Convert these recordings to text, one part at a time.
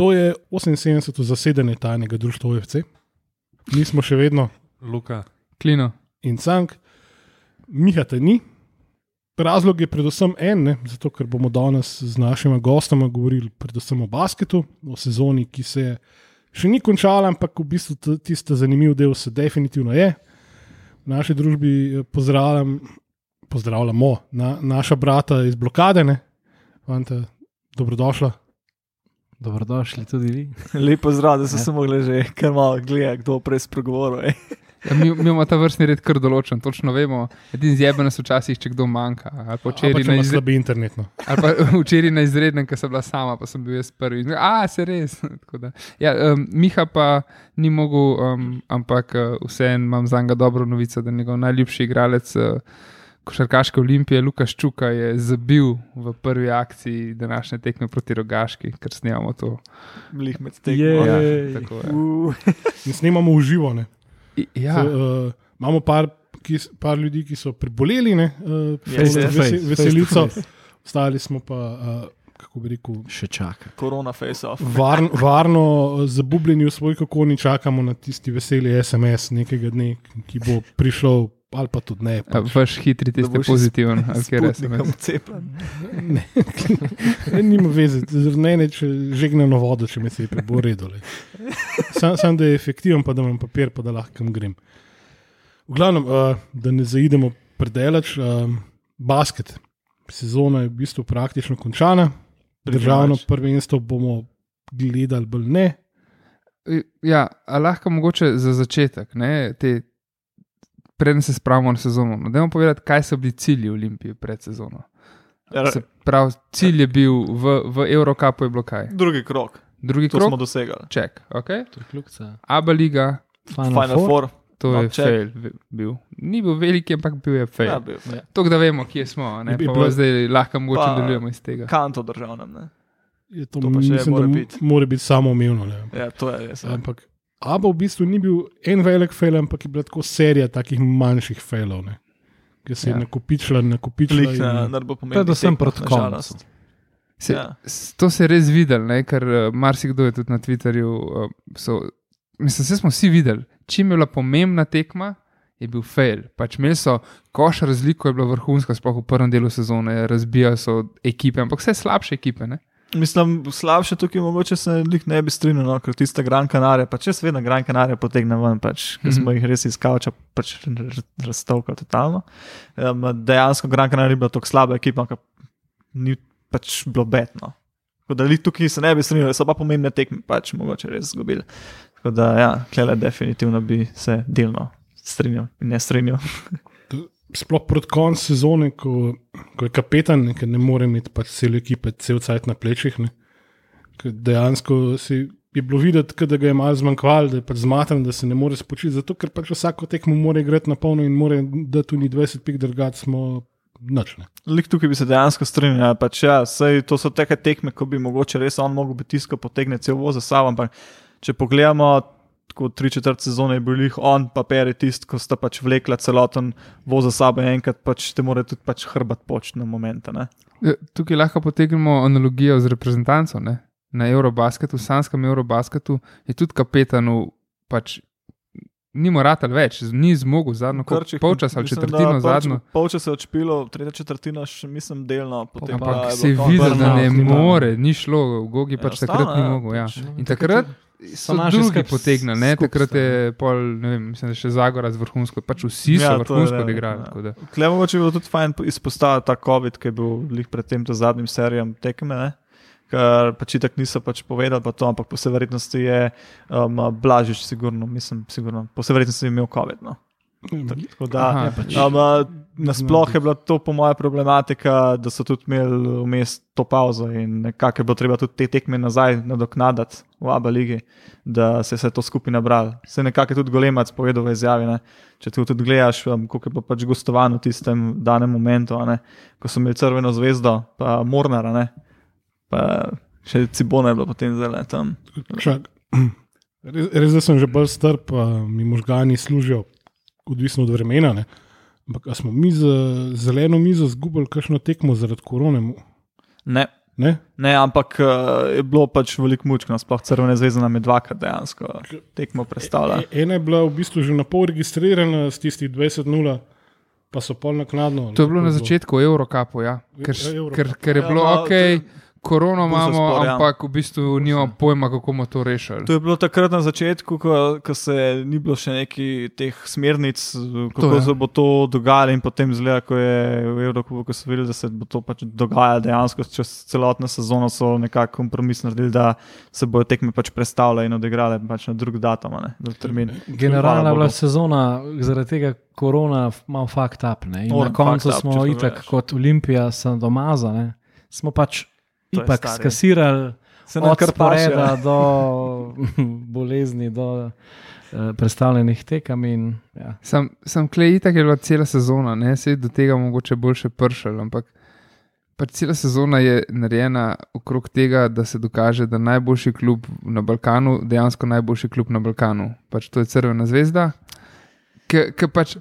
To je 78. zasedanje tajnega društva OFC. Mi smo še vedno Luka. Klino. in cank, Miha te ni. Razlog je predvsem en, ne, zato ker bomo danes z našima gostoma govorili predvsem o basketu, o sezoni, ki se še ni končala, ampak v bistvu tisti zanimiv del se definitivno je. V naši družbi eh, pozdravljam, pozdravljamo na, naša brata iz blokadene, Fanta, dobrodošla. Dobrodošli tudi vi. Lepo zdrav, da so Ja. se mogli že kar malo gledati, kdo prej spregovoril. ej. Ja, mi, mi imamo ta vrstni red kar določen, točno vemo. Edini zjeben nas včasih, če kdo manjka. Ali pa včeraj na, ima izre, slabi internet. No. ali pa včeraj na izrednem, ker sem bila sama, pa sem bil jaz prvi. A, se res. Tako da. Ja, um, Miha pa ni mogel, um, ampak uh, vseeno imam za njega dobro novico, da njegov najljubši igralec. Uh, Košarkaške olimpije Lukaš Čuka je zabil v prvi akciji današnje tekme proti Rogaški, ker snemamo to. Mlih med tekmo. Ja, tako je. Uh, In snemamo v živo. Ne. I- Ja, Se, uh, imamo par, ki, par ljudi, ki so preboleli, ne, uh, Yes, yes, vese, face, veselico, ostali smo pa, uh, kako bi rekel, Še čaka. korona face off. varn, varno zabubljeni v svoj kakoni, čakamo na tisti veseli SMS nekega dne, ki bo prišel, ali pa tudi ne. a, vaš hitri test je pozitiven, ali kjer je Sputnikom cepljen. ne, ne nima veze, zaradi mene, če žegnano vodo, če me cepi, bo redo. lej. Sam, sam da je efektiven, pa da imam papir, pa da lahko grem. V glavnem, uh, da ne zaidemo predelač, um, basket. Sezona je v bistvu praktično končana, državno prvenstvo bomo gledali, bolj ne. Ja, a lahko mogoče za začetek, ne, te, preden se spravimo na sezono. No, Dajmo povedati, kaj so bili cilji Olimpije pred sezono. Ja, Se pravi, cilj je bil v, v Eurocupu, je bilo kaj. Drugi krok, Drugi to smo krok, dosegali. ček, ok. To je kljukca. Aba liga, Final, Final Four. Four. to No, je check. fail bil. Ni bil veliki, ampak bil je fail. Ja, bil, ja. to, da vemo, kje smo, ne, bi bilo- zdaj lahko mogoče nadaljujemo iz tega. Kanto državnem. Ne? Je to, To pa še mislim, mora da biti. mora biti samoumevno. ne. Ja, to je res. ja. Ampak Aba v bistvu ni bil en velik fail, ampak je bila tako serija takih manjših failov, ne, ki se je Ja. nakupičila, nakupičila. Lik na in- pomembnih Predvsem proti na koncu. Se, Ja. To se je res videl, ne? ker uh, marsikdo je tudi na Twitterju. Uh, so, mislim, vse smo vsi videli, čim je bila pomembna tekma, je bil fail. Pač imeli so koš razliko, je bila vrhunska, sploh v prvem delu sezone, razbijajo so ekipe, ampak vse slabše ekipe. Ne? Mislim, slabše tukaj mogoče se njih ne bi strinjal, no, ker tiste Gran Canaria, pa če se vedno Gran Canaria potegne ven, pač, ker smo Mhm. jih res iz kavča pač razstavkali totalno. Um, dejansko Gran Canaria je bila tako slaba ekipa, ker ni pač bilo betno. Tako da lih tukaj se ne bi strinjal, so pa pomembne tekme, pač mogoče res izgubili. Tako da ja, klele definitivno bi se delno strinjal in ne strinjal. sploh proti koncu sezone, ko, ko je kapetan, ker ne more imeti pač cele ekipe, cel cajt na plečih. Ne. Dejansko si je bilo videti, da ga je malo zmanjkvalo, da je pač zmatran, da se ne more spočiti, zato ker pač vsako tekmo mora igrati na polno in mora da tudi 20 pik drgati, smo nočne. Lik tukaj bi se dejansko strinjal. Pač, ja, sej, to so take tekme, ko bi mogoče res on mogel biti tisto, potegne cel voz za sabo. Ampak če pogledamo, tako tri četrt sezone je bil jih on, pa peri tisti, ko sta pač vlekla celoten voz za sabo, enkrat pač te more tudi pač hrbat poč na momente. Ne? Ja, Tukaj lahko potegnemo analogijo z reprezentanco. Ne? Na Eurobasketu, v Sanskem Eurobasketu je tudi kapetanu pač. Ni morat ali več, ni zmogel zadnjo Krčih, polčas ali četrtino da zadnjo. Polč, polčas je odšpilo, tretja četrtina še mislim delno. potem pa Ampak se je videl, da ne ni more, ni šlo, Gogi Ja, pač enostavno, takrat ni ja, mogel. Ja. pač, In takrat so naši drugi potegnili, ne? takrat je pol, ne vem, mislim, da še Zagora z vrhunsko, pač vsi so Ja, je vrhunsko odigrali. ja. tako da. Klej mogoče bi bilo tudi fajn izpostaviti ta COVID, ki je bil lih pred tem zadnjim serijam tekme. Ne? Ker pač tako niso pač povedali, pa to, ampak po vsej verjetnosti je um, Blažič, sigurno, mislim, sigurno, po vsej verjetnosti je imel COVID. No. Tako da, Aha. Pač. um, nasploh je bila to, po mojem, problematika, da so tudi imeli vmes to pauzo in nekako je bilo treba tudi te tekme nazaj nadoknaditi v Abu Leiji, da se je to skupaj nabralo. Se nekako je tudi Golemac povedal v izjavi. Ne? Če ti tudi gledaš, um, koliko je bilo pač gostovano v tistem danem momentu, ne, ko so imeli crveno zvezdo, pa Mornara, ne, pa še Cibona je bilo potem zelo tam. Čak, res, res, sem že bolj star, pa mi možgani služijo, odvisno od vremena. Ne. Ampak smo mi z zeleno mizo zgubili kakšno tekmo zaradi korone? Ne, Ne? Ne, ampak uh, je bilo pač veliko mučkno, sploh Crvena zvezda nam je dvakrat dejansko tekmo predstavljala. E- Ena je bila v bistvu že na pol registrirana s tistih 20-0, pa so pol naknadno. To je bilo na začetku Eurocapu, ja. ker, Ja, Eurocup. ker, ker je Ja, bilo no, ok, to- korono Busa imamo, spor, ja. ampak v bistvu nimamo pojma, kako bomo to rešili. To je bilo takrat na začetku, ko, ko se ni bilo še neki teh smernic, kako To se bo to dogajalo, in potem zgleda, ko je v Evropi, ko so videli, da se bo to pač dogajalo dejansko čez celotno sezono, so nekako kompromis naredili, da se bodo tekme pač predstavljale in odigrale pač na drug datum, ne, drug termin. Generalna bila sezona, zaradi tega korona, malo fucked up. Ne? Na koncu up, smo itak kot Olimpija, sem domaza, ne? smo pač ipak stari. skasirali Se nam od kar paše. sporeda do bolezni, do uh, predstavljenih tekem. In, ja. Sam, sam klej, tako je bila cela sezona, ne se je do tega mogoče boljše pršal, ampak pač cela sezona je narejena okrog tega, da se dokaže, da najboljši klub na Balkanu, dejansko najboljši klub na Balkanu, pač to je Crvena zvezda. Ker pač,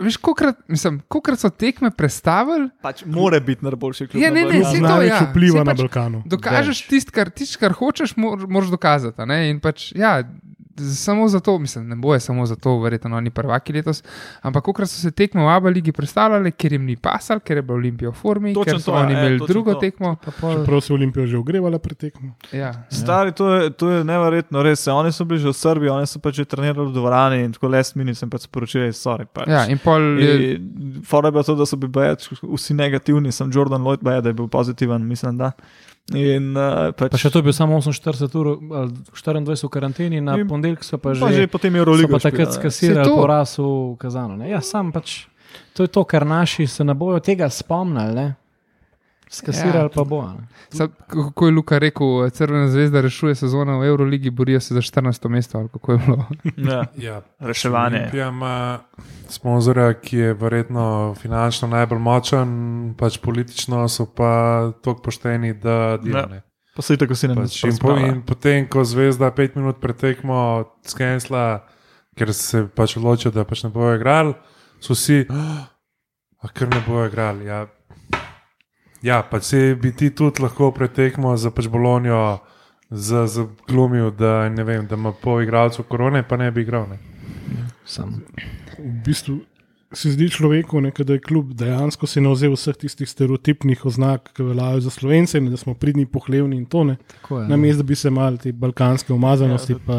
veš, kolikrat, mislim, kolikrat so tekme predstavili, Pač mora biti najboljši klub. Ja, ne, ne, saj to, Največ ja. vpliva Saj na pač Balkanu. dokažeš tisto, kar, tist, kar hočeš, mor, moraš dokazati. a Ne? In pač, ja, samo zato, mislim, ne boje samo zato, verjetno oni prvaki letos, ampak kolikrat so se tekme v Abu Leiji predstavljali, ker jim ni pasal, ker je bila Olimpija v formi, Točno ker so to, ja, oni ja, imeli drugo to. tekmo. Pol, Čeprav se je Olimpija že ogrevala pred tekmo. Ja. Stari, to je, to je neverjetno, res. Oni so bili že v Srbiji, oni so pač že trenirali v dvorani in tako last minute sem pač sporočil, sorry. Pač. Ja, in pol je, Fora je bilo to, da so bili baje, vsi negativni, sem Jordan Lloyd baje, da je bil pozitiven, mislim, da. In uh, pač, pa še to je bil samo 48 ur, ali 24 v karanteni, na ponedeljek so pa pa že že, potem je Euroliga. pa takrat Saj skasirali to. poraz v Kazanu. Ne? Ja, sam pač, to je to, kar naši se ne bojo tega spomnili. Ne? Skasirali Ja. pa bo. Ne? Sa, kako je Luka rekel, Crvena zvezda rešuje sezono v Euroligi, borijo se za 14. mesto. ali Kako je bilo? Ja, Ja, reševanje. Olimpija ima sponzorja, ki je verjetno finančno najbolj močen, pač politično so pa tako pošteni, da delajo. Pa se tako si ne Pač in, po, in potem, ko zvezda pet minut pretekmo skensla, ker se pač odločijo, da pač ne bojo igrali, so vsi, "Ah, a ker ne bojo igrali. Ja, ja pač se bi ti tudi lahko pretekmo za pač Bolonijo. Za, za glumil, da, ne vem, da ima pol igralcev korone, pa ne bi igral. Ne. Sam. V bistvu se zdi človeku, ne, da je kljub dejansko se navzel vseh tistih stereotipnih oznak, ki veljajo za slovence, in da smo pridni, pohlevni in to ne. Na ne. mestu, da bi se mal te balkanske umazanosti. Ja, Pa,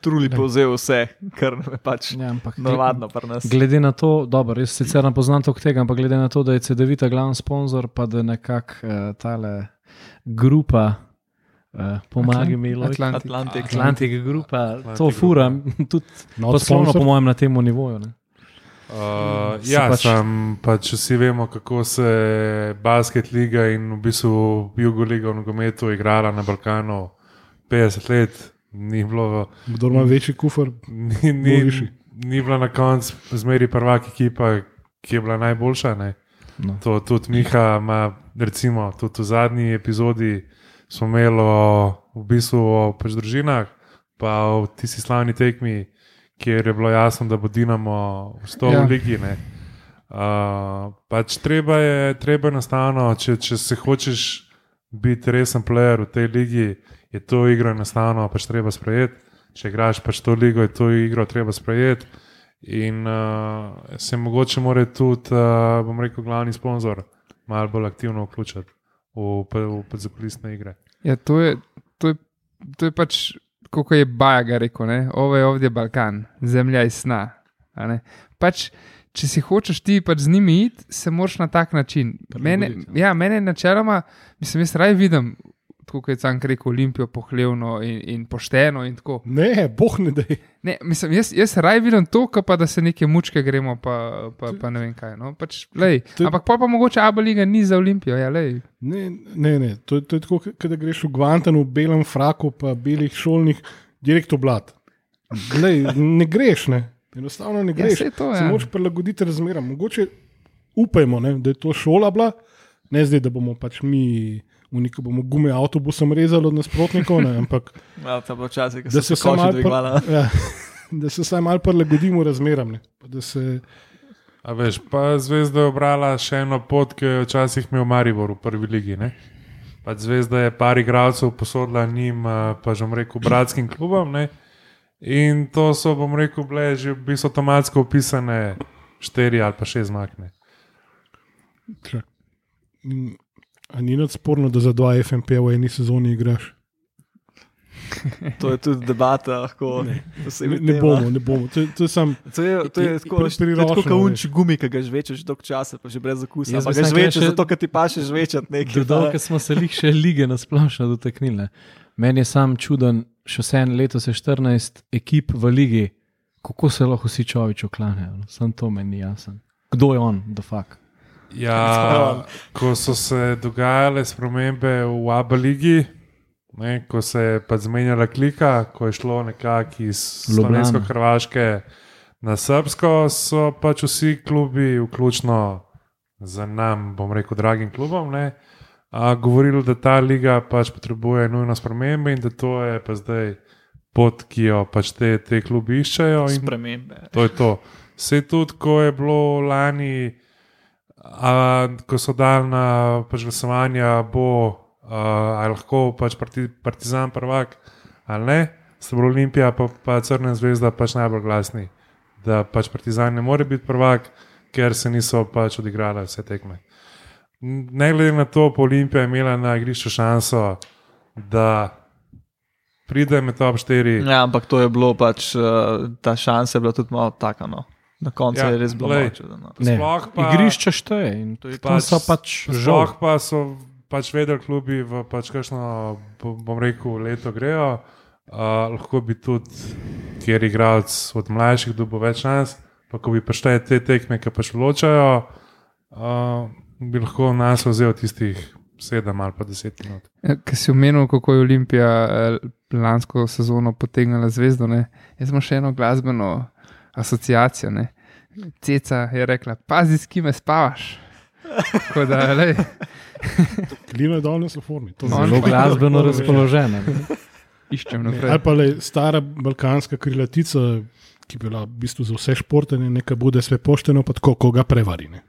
Truli povzel vse, kar nam je pač Ja, ampak, navadno pri nas. Glede na to, dobro, jaz sicer ne poznam toliko tega, ampak glede na to, da je CD-vita glavni sponzor, pa da nekako uh, tale grupa, uh, pomagaj mi, Atlantik. Atlantik. Atlantik grupa, Atlantik to fura, tudi not poslovno, sponsor. po mojem, na tem nivoju. Ne? Uh, Se ja, pač- pač, sem, pač vsi vemo, kako se basket liga in v bistvu Jugoliga v nogometu igrala na Balkanu 50 let. Ni bilo, Kdo ima večji kufr, ni, ni, višji. ni bila na koncu zmeri prvak ekipa, ki je bila najboljša. Ne. No. To tudi Miha ima, recimo, tudi v zadnji epizodi smo imeli o, v bistvu o pač družinah, pa o tisti slavni tekmi, kjer je bilo jasno, da bo Dinamo v stolu Ja. ja. ligi. Ne. Uh, pač treba je, treba je enostavno, če, če se hočeš biti resen player v tej ligi, je to igro enostavno pač treba sprejeti. Če igraš pač to ligo, je to igro treba sprejeti. In uh, se mogoče mora tudi, uh, bom rekel, glavni sponzor malo bolj aktivno vključiti v, v, v zakulisne igre. Ja, to je, to je, to je pač, kot je Bajaga rekel, ne? ovo je ovdje Balkan, zemlja iz sna. a ne. Pač, če si hočeš ti pač z njimi iti, se moraš na tak način. Mene, Prilagoditi, ja, mene načeloma, mislim, jaz raj vidim, tako kot je Cank rekel, Olimpijo pohlevno in, in pošteno. In tako. ne, boh ne da. ne, mislim, jaz, jaz raj vidim to, pa da se neke mučke gremo, pa, pa, pa ne vem kaj. No? Pač, lej, je- ampak pol pa mogoče Abu Leiga ni za Olimpijo. Ja, lej. Ne, ne, ne. To, je- to je tako, da greš v Guantanu v belem fraku, pa belih šolnih, direkt oblat. Glej, ne greš, ne. enostavno ne Ja, greš. saj to, Se ja. moraš prilagoditi razmeram. Mogoče upajmo, ne, da je to šola bila, ne zdaj, da bomo pač mi. Unika bomo gume avtobusom rezali od nasprotnikov, ne, ampak Ja, to je bilo včasih, ko se se vsaj koši malo dvigovali. pr- ja, da se vsaj malo prilagodimo razmeram. Ne, pa da se, A veš, pa zvezda je obrala še eno pot, ki jo je včasih imel Maribor v prvi ligi. Ne? pač zvezda je par igralcev posodila njim, eh, pa že rekel, bratskim klubom. Ne? In to so, bom rekel, bile že v bistvu avtomatsko opisane štiri ali pa šest zmakne. In- A ni nič sporno, da za dva FMP v eni sezoni igraš? To je tudi debata, lahko Ne, posebej. ne bomo, ne bomo. To, je- to je sam, To je, to je tako, priročno, kaunč gumi, ki ga žvečeš dolgo časa, pa že brez okusa. Jaz Pa ga žvečeš še- zato, ker ti paše žvečati nekaj. Dodal, ker smo se lih še lige nasplošno dotaknili. ne. Meni je sam čuden, še vse en letos je 14 ekip v ligi, kako se lahko vsi čovič oklanjajo. no. Sam to meni ni jasen. Kdo je on, da fakt? Ja, ko so se dogajale spremembe v Abu Leiji, ne, ko se je pa zmenjala klika, ko je šlo nekako iz. Slovensko-Hrvaške na Srbsko, so pač vsi klubi, vključno z nam, bom rekel, dragim klubom, ne, a, govorili, da ta liga pač potrebuje nujno spremembe in da to je pa zdaj pot, ki jo pač te, te klubi iščejo. In Spremembe. To je to. Vse tudi, ko je bilo lani, a, ko so dali na pač glasovanje, bo a, ali lahko pač parti, Partizan prvak ali ne, so bili Olimpija pa, pa Crna zvezda pač najbolj glasni, da pač Partizan ne more biti prvak, ker se niso pač odigrale vse tekme. Ne glede na to, pa Olimpija je imela na igrišču šanso, da pride med top 4. Ja, ampak to je bilo pač, uh, ta šansa je bila tudi malo taka. No. Na koncu Ja, ja, je res bilo glej. malo no. Ne, Sploh pa- Igrišče šteje in To je tam so pač. Sploh pa so pač vedeli, klubi v pač kakšno, bo- bom rekel, leto grejo. Uh, lahko bi tudi, kjer igralec od mlajših dobil več šans, pa ko bi pašte te tekme, ki pač ločajo, uh, bi lahko nas vzel tistih sedem ali pa deset minut. Ker si omenil, kako je Olimpija eh, lansko sezono potegnila zvezdo. Ne? Jaz imam še eno glasbeno asociacijo. Ne? Ceca je rekla: Pazi, s kime spavaš. Tako da, lej, klima je danes v formi. To Zelo pa- glasbeno razpoložene. iščem naprej. Ali pa le stara balkanska krilatica, ki je bila v bistvu za vse športe, ne, neka bude sve pošteno, pa tako koga prevari. Ne.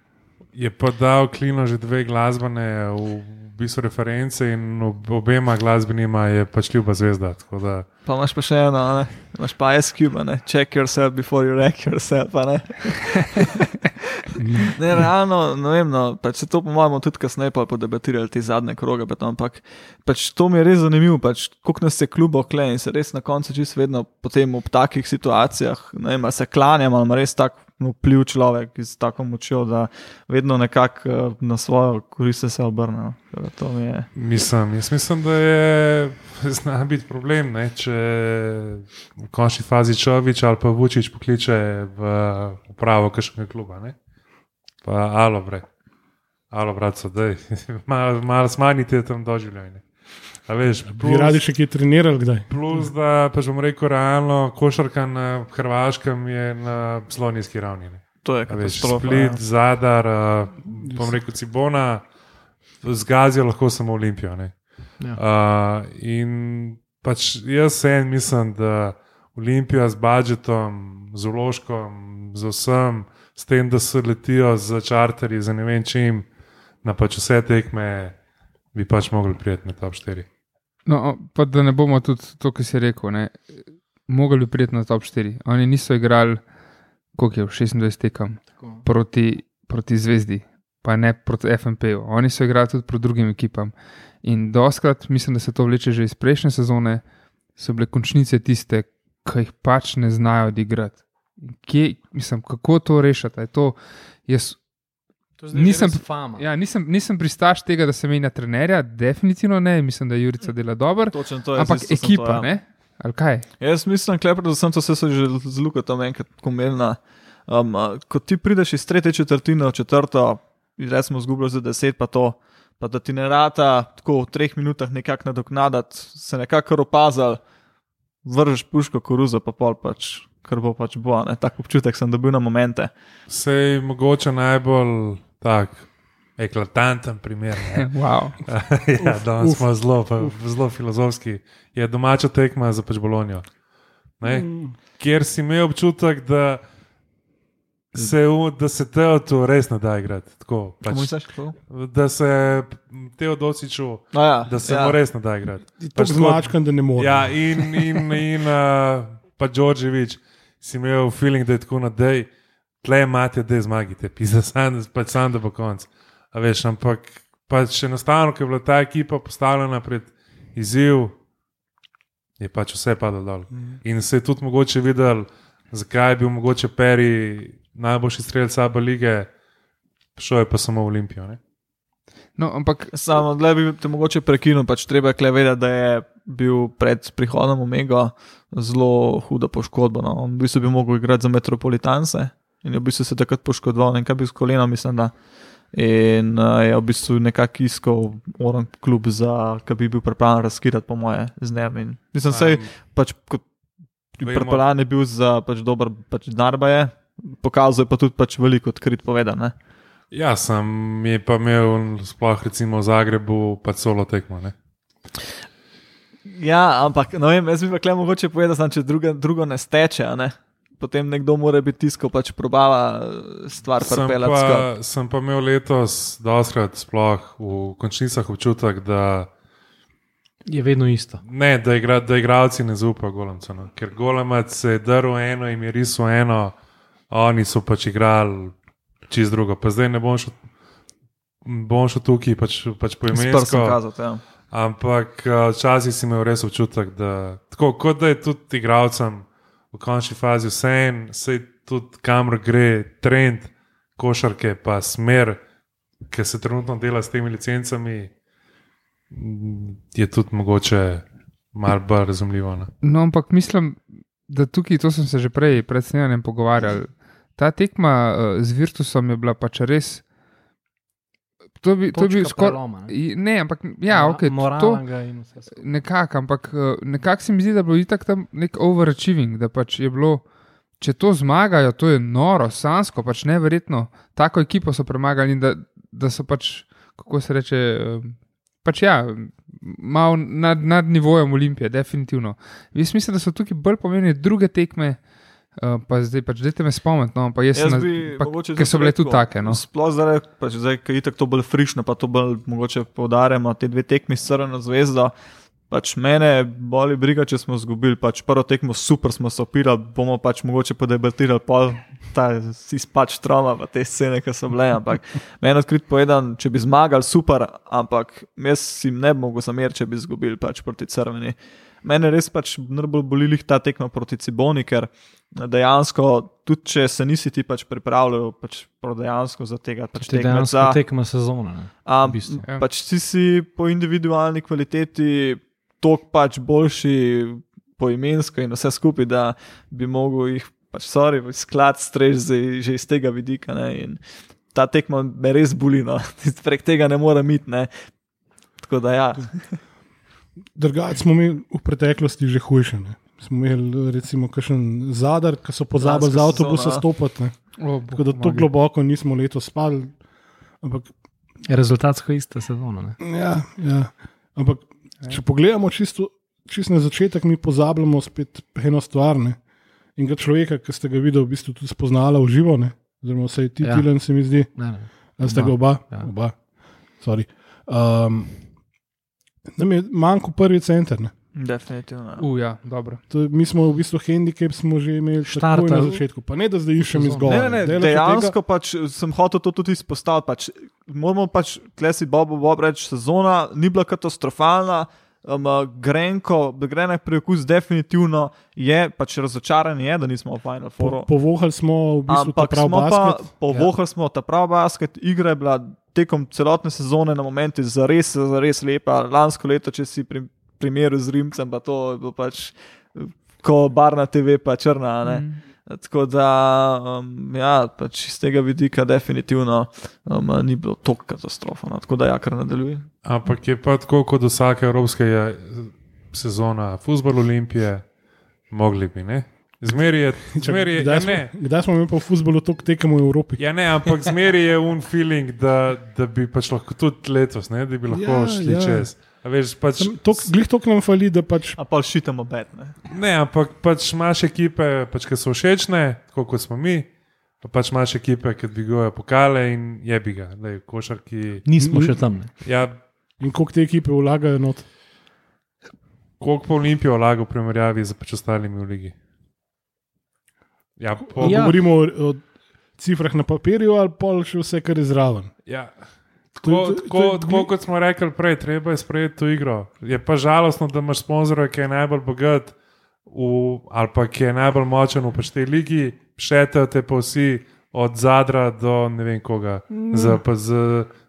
Je pa dal Klino že dve glasbene v bistvu reference in ob- obema glasbenima je pač ljuba zvezda. tako da- Pa imaš pa še eno, a ne? imaš pa SQ, ne? check yourself before you wreck yourself. a Ne? ne, realno, ne vem, no, pač se to po mojem tudi kasneje pa podebatirali te zadnje kroge, pa ampak pač to mi je res zanimivo, pač, koliko nas je klubo kle in se res na koncu čisto vedno potem v takih situacijah, ne vem, se klanjam, ali res tak vpliv človek z tako močjo, da vedno nekako eh, na svojo korist se obrne. no. Je. Mislim, jaz mislim, da je zna biti problem, ne, če v končni fazi Čovič ali pa Vučić pokliče v upravo kakšnega kluba. Ne. Pa alo, bre. Alo, brat, so dej. Malo mal smanjite tam doživljanje. A veš, Bi plus, radi še kaj trenirali, kdaj? plus da pa že bom rekel, realno, košarka na Hrvaškem je na zelo nizki ravni. Ne. To je A Veš, katastrofa. Split, ja. Zadar, uh, bom rekel Cibona, zgazijo lahko samo Olimpijo. ne. Ja. Uh, in pač jaz sem mislim, da Olimpija z budžetom, z uložkom, z vsem, s tem, da se letijo z čarterji, za ne vem čim, na pač vse tekme, bi pač mogli prijeti na top 4. No, pa da ne bomo tudi to, kar si rekel. Ne? Mogli bi priti na top 4. Oni niso igrali, koliko je v 26 tekem proti, proti Zvezdi, pa ne proti FMP-ju. Oni so igrali tudi proti drugim ekipam. In doskrat, mislim, da se to vleče že iz prejšnje sezone, so bile končnice tiste, ki jih pač ne znajo odigrati. Kje, mislim, kako to rešiti? Je To, jaz Nisem- ja, nisem, nisem pristaš tega, da se menja trenerja, definitivno ne, mislim, da Jurica dela dobro, Točno to je. ampak sem ekipa, to, ja. ne? Ali kaj? Jaz mislim, klepr, da sem to vse že z Lukatom enkrat komerna. Um, ko ti prideš iz tretje četrtine v četrto, recimo zgubljaš za deset, pa to, pa da ti ne rata tako v treh minutah nekako nadoknadati, se nekako opazal, vržeš puško koruzo, pa pol pač, kar bo pač bo. Ne? Tak občutek sem dobil na momente. Sej mogoče najbolj tak. Eklatanten primer. ne. Wow. ja, danes uf, smo zelo, pa, zelo filozofski. Je domača tekma za pač Bolonijo. Ne? Mm. Kjer si imel občutek, da se, da se Teotu res ne da igrati. Tako, pač, misliš? Kako? da se Teodosiču, No, ja, da se ja. mu res ne da igrati. Pač tako- zmačkan, da ne more. Ja, in, in, in uh, pa Đorđevič, si imel feeling, da je tako na dej, tle imate, da zmagite, pisa sam, pač sam da bo konc. A veš, ampak pač enostavno, ker je bila ta ekipa postavljena pred izziv, je pač vse padlo dol. In se je tudi mogoče videl, zakaj je bil mogoče Peri najboljši strelec Abu lige, šel je pa samo v Olimpijo. Ne? No, ampak Samo da bi te mogoče prekinil, pač treba je vedeti, da je bil pred prihodom Omega zelo huda poškodba. No. On v bistvu bi mogel igrati za Metropolitanse in je v bistvu se takrat poškodoval, ne vem, kaj bi s kolenom, mislim, da. In uh, je v bistvu nekako iskal oran klub, za ki bi bil pripravljen razkirati, po moje, z njim. In Mislim, sej, pač pripravljen je bil za pač dober pač darba je, pokazal je pa tudi pač veliko odkrit povedan. Ne? Ja, sem je pa imel, sploh recimo v Zagrebu, pa solo tekmo. Ne? Ja, ampak no vem, jaz bi pa kle mogoče povedal, da če druga, drugo ne steče, ne? Potem nekdo mora biti tisto, pač probava eh, stvar Sem pripeljati. pa, skupaj. sem pa imel letos, doskrat, sploh v končnicah občutek, da, Je vedno isto. ne, da, igra, da igralci ne zaupajo golemcu. No. Ker golemac se je drl eno in je risal eno, oni so pač igrali čist drugo. Pa zdaj ne bom šel, bom šel tukaj pač, pač po S prstom imenu. kazati. Ja. Ampak eh, včasih si imel res občutek, da tako kot da je tudi igralcem v končni fazi vse en, se tudi kamor gre trend košarke, pa smer, ki se trenutno dela s temi licencami, je tudi mogoče malo bolj razumljivo. Ne? No, ampak mislim, da tukaj, to sem se že prej pred snemanjem pogovarjal. Ta tekma uh, z Virtusom je bila pač res. To bi, to bi skoraj. preloma, ne. Ne, ampak ja, ok. To, nekako, ampak eh, nekako se mi zdi, da je bilo itak tam nek overachieving, da pač je bilo. Če to zmagajo, to je noro, sansko, pač neverjetno. Tako ekipo so premagali in da, da so pač, kako se reče, eh, pač ja, malo nad, nad nivojem Olimpije, definitivno. Jaz mislim, da so tukaj bolj pomembne druge tekme, uh, pa zdaj pač dajte me spomniti, no, pa jaz, Jaz na, bi pa, mogoče ker so bile tudi take. No. Sploh zdaj, pač zdaj ki je tako bolj frišno, pa to bolj mogoče poudarjamo, te dve tekmi s Crveno zvezdo. Pač mene boli briga, če smo izgubili. Pač prvo tekmo super smo se opirali, bomo pač mogoče podebatirali pol ta izpač trauma, pa te scene, ki so bile. Ampak meni odkrit povedan, če bi zmagali, super, ampak jaz si ne bi mogel zameriti, če bi izgubili pač proti Crveni. Mene res pač najbolj boli lih ta tekma proti Ciboni, ker dejansko, tudi če se nisi ti pač pripravljal, pač dejansko za tega, pač tekmec dejansko za, tekma sezone. ne. Um, v bistvu. Ja. pač ti si po individualni kvaliteti toliko pač boljši poimensko in vse skupaj, da bi mogel jih pač sorry, sklad strež zdaj že iz tega vidika. Ne, in ta tekma me res boli, no. prek tega ne morem iti. Ne. Tako da ja. Drugače smo imeli v preteklosti že hujše. Ne. Smo imeli recimo kakšen zadar, ki so pozabili za avtobusa sezona. stopiti. Tako da to globoko nismo letos spali. Ampak, Rezultatsko ista sezona. ne. ja, ja. Ampak če pogledamo čisto, čisto na začetek, mi pozabljamo spet eno stvar. Ne. In ga človeka, ki ste ga videli, v bistvu tudi spoznala v živo, ne. oziroma vsaj ti, Ja. ja. Tilen, se mi zdi. Ne, ne. Ste Oba, ga oba? ja. oba. Sorry. Um, nam je manjko prvi center. Ne. Definitivno. ja. U, ja, dobro. To, mi smo v bistvu handicap smo že imeli takoj na začetku. Pa ne, da zdaj iščem izgovor. Ne, ne, ne, dejansko pač sem hotel to tudi izpostaviti. Pač, moramo pač, klesi Bobo Bob reči, sezona ni bila katastrofalna. Um, grenko, grenek preokus definitivno je, pač razočaran je, da nismo v Final Po, Fouru. povohali smo v bistvu ta Ampak prav smo pa basket. povohali smo ta prav basket, igra je bila tekom celotne sezone na momenti zares, zares lepa. Lansko leto, če si pri, primeru z Rimcem, pa to je bilo pač ko bar na TV, pa črna. a Ne? Mm. Tako da, um, ja, pač iz tega vidika, definitivno um, ni bilo tako katastrofa. No. Tako da, ja, kar nadaljuje. Ampak je pa tako kot vsake evropske je sezona, futbol Olimpije, mogli bi. Ne? Zmeri je, zmeri je, ja, Kdaj smo, ne, kdaj smo imeli pa v futbolu toliko tekem v Evropi? ja, ne, ampak zmeri je un feeling, da, da bi pač lahko tudi letos, ne, da bi lahko Ja, ja, šli ja. ja. čez. A Veš, pač, tok- Glih toliko nam fali, da pač A pa šitamo bet. Ne. ne, ampak pač imaš ekipe, pač, ki so všečne, tako kot smo mi, Pa pač imaš ekipe, ki dvigujejo pokale in je bi ga, da je košarki. Nismo še tam. Ne. Ja, In koliko te ekipe vlagajo not? koliko pa Olimpijo vlaga v primerjavi z pač ostalimi v ligi? Ja, po, Ja. Govorimo o, o cifrah na papirju ali pa še vse, kar je zraven. ja. Tako, tako, je- tako kot smo rekli prej, treba je sprejeti to igro. Je pa žalostno, da imaš sponzorja, ki je najbolj bogat v, ali pa ki je najbolj močen v tej ligi, šetejo te pa vsi od zadra do ne vem koga, Mm. za, pa, z,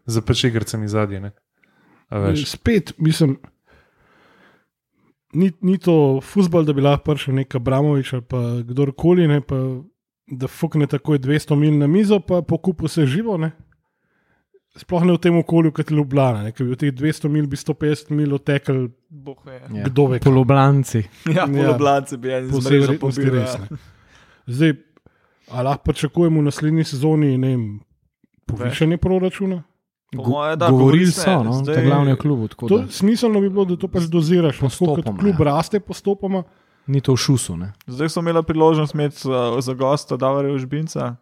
za pač zadnje. ne. A veš. Spet, mislim, ni, ni to futbol, da bi lahko prišel nek Abramovič ali pa kdorkoli, ne, pa, da fukne takoj 200 mil na mizo, pa pokupi vse živo. Ne. Sploh ne v tem okolju, kot je Ljubljana, ne, ker bi od teh 200 mil, bi 150 mil otekel, ve. Ja. kdo ve, kam. Poloblanci. Ja, Ja. poloblance bi en Po verjetnosti pobil. res. ja. ne. Zdaj, ali lahko pričakujemo v naslednji sezoni ne vem, povišanje proračuna? Moje, da, Govorili so, no, zdaj- glavni klubu. tako To, smiselno bi bilo, da to pač doziraš, tako kot Postopoma, klub ja. raste postopoma. Ni to v šusu. Ne. Zdaj smo imeli priložnost imeti uh, za gosta Davarja Užbinca.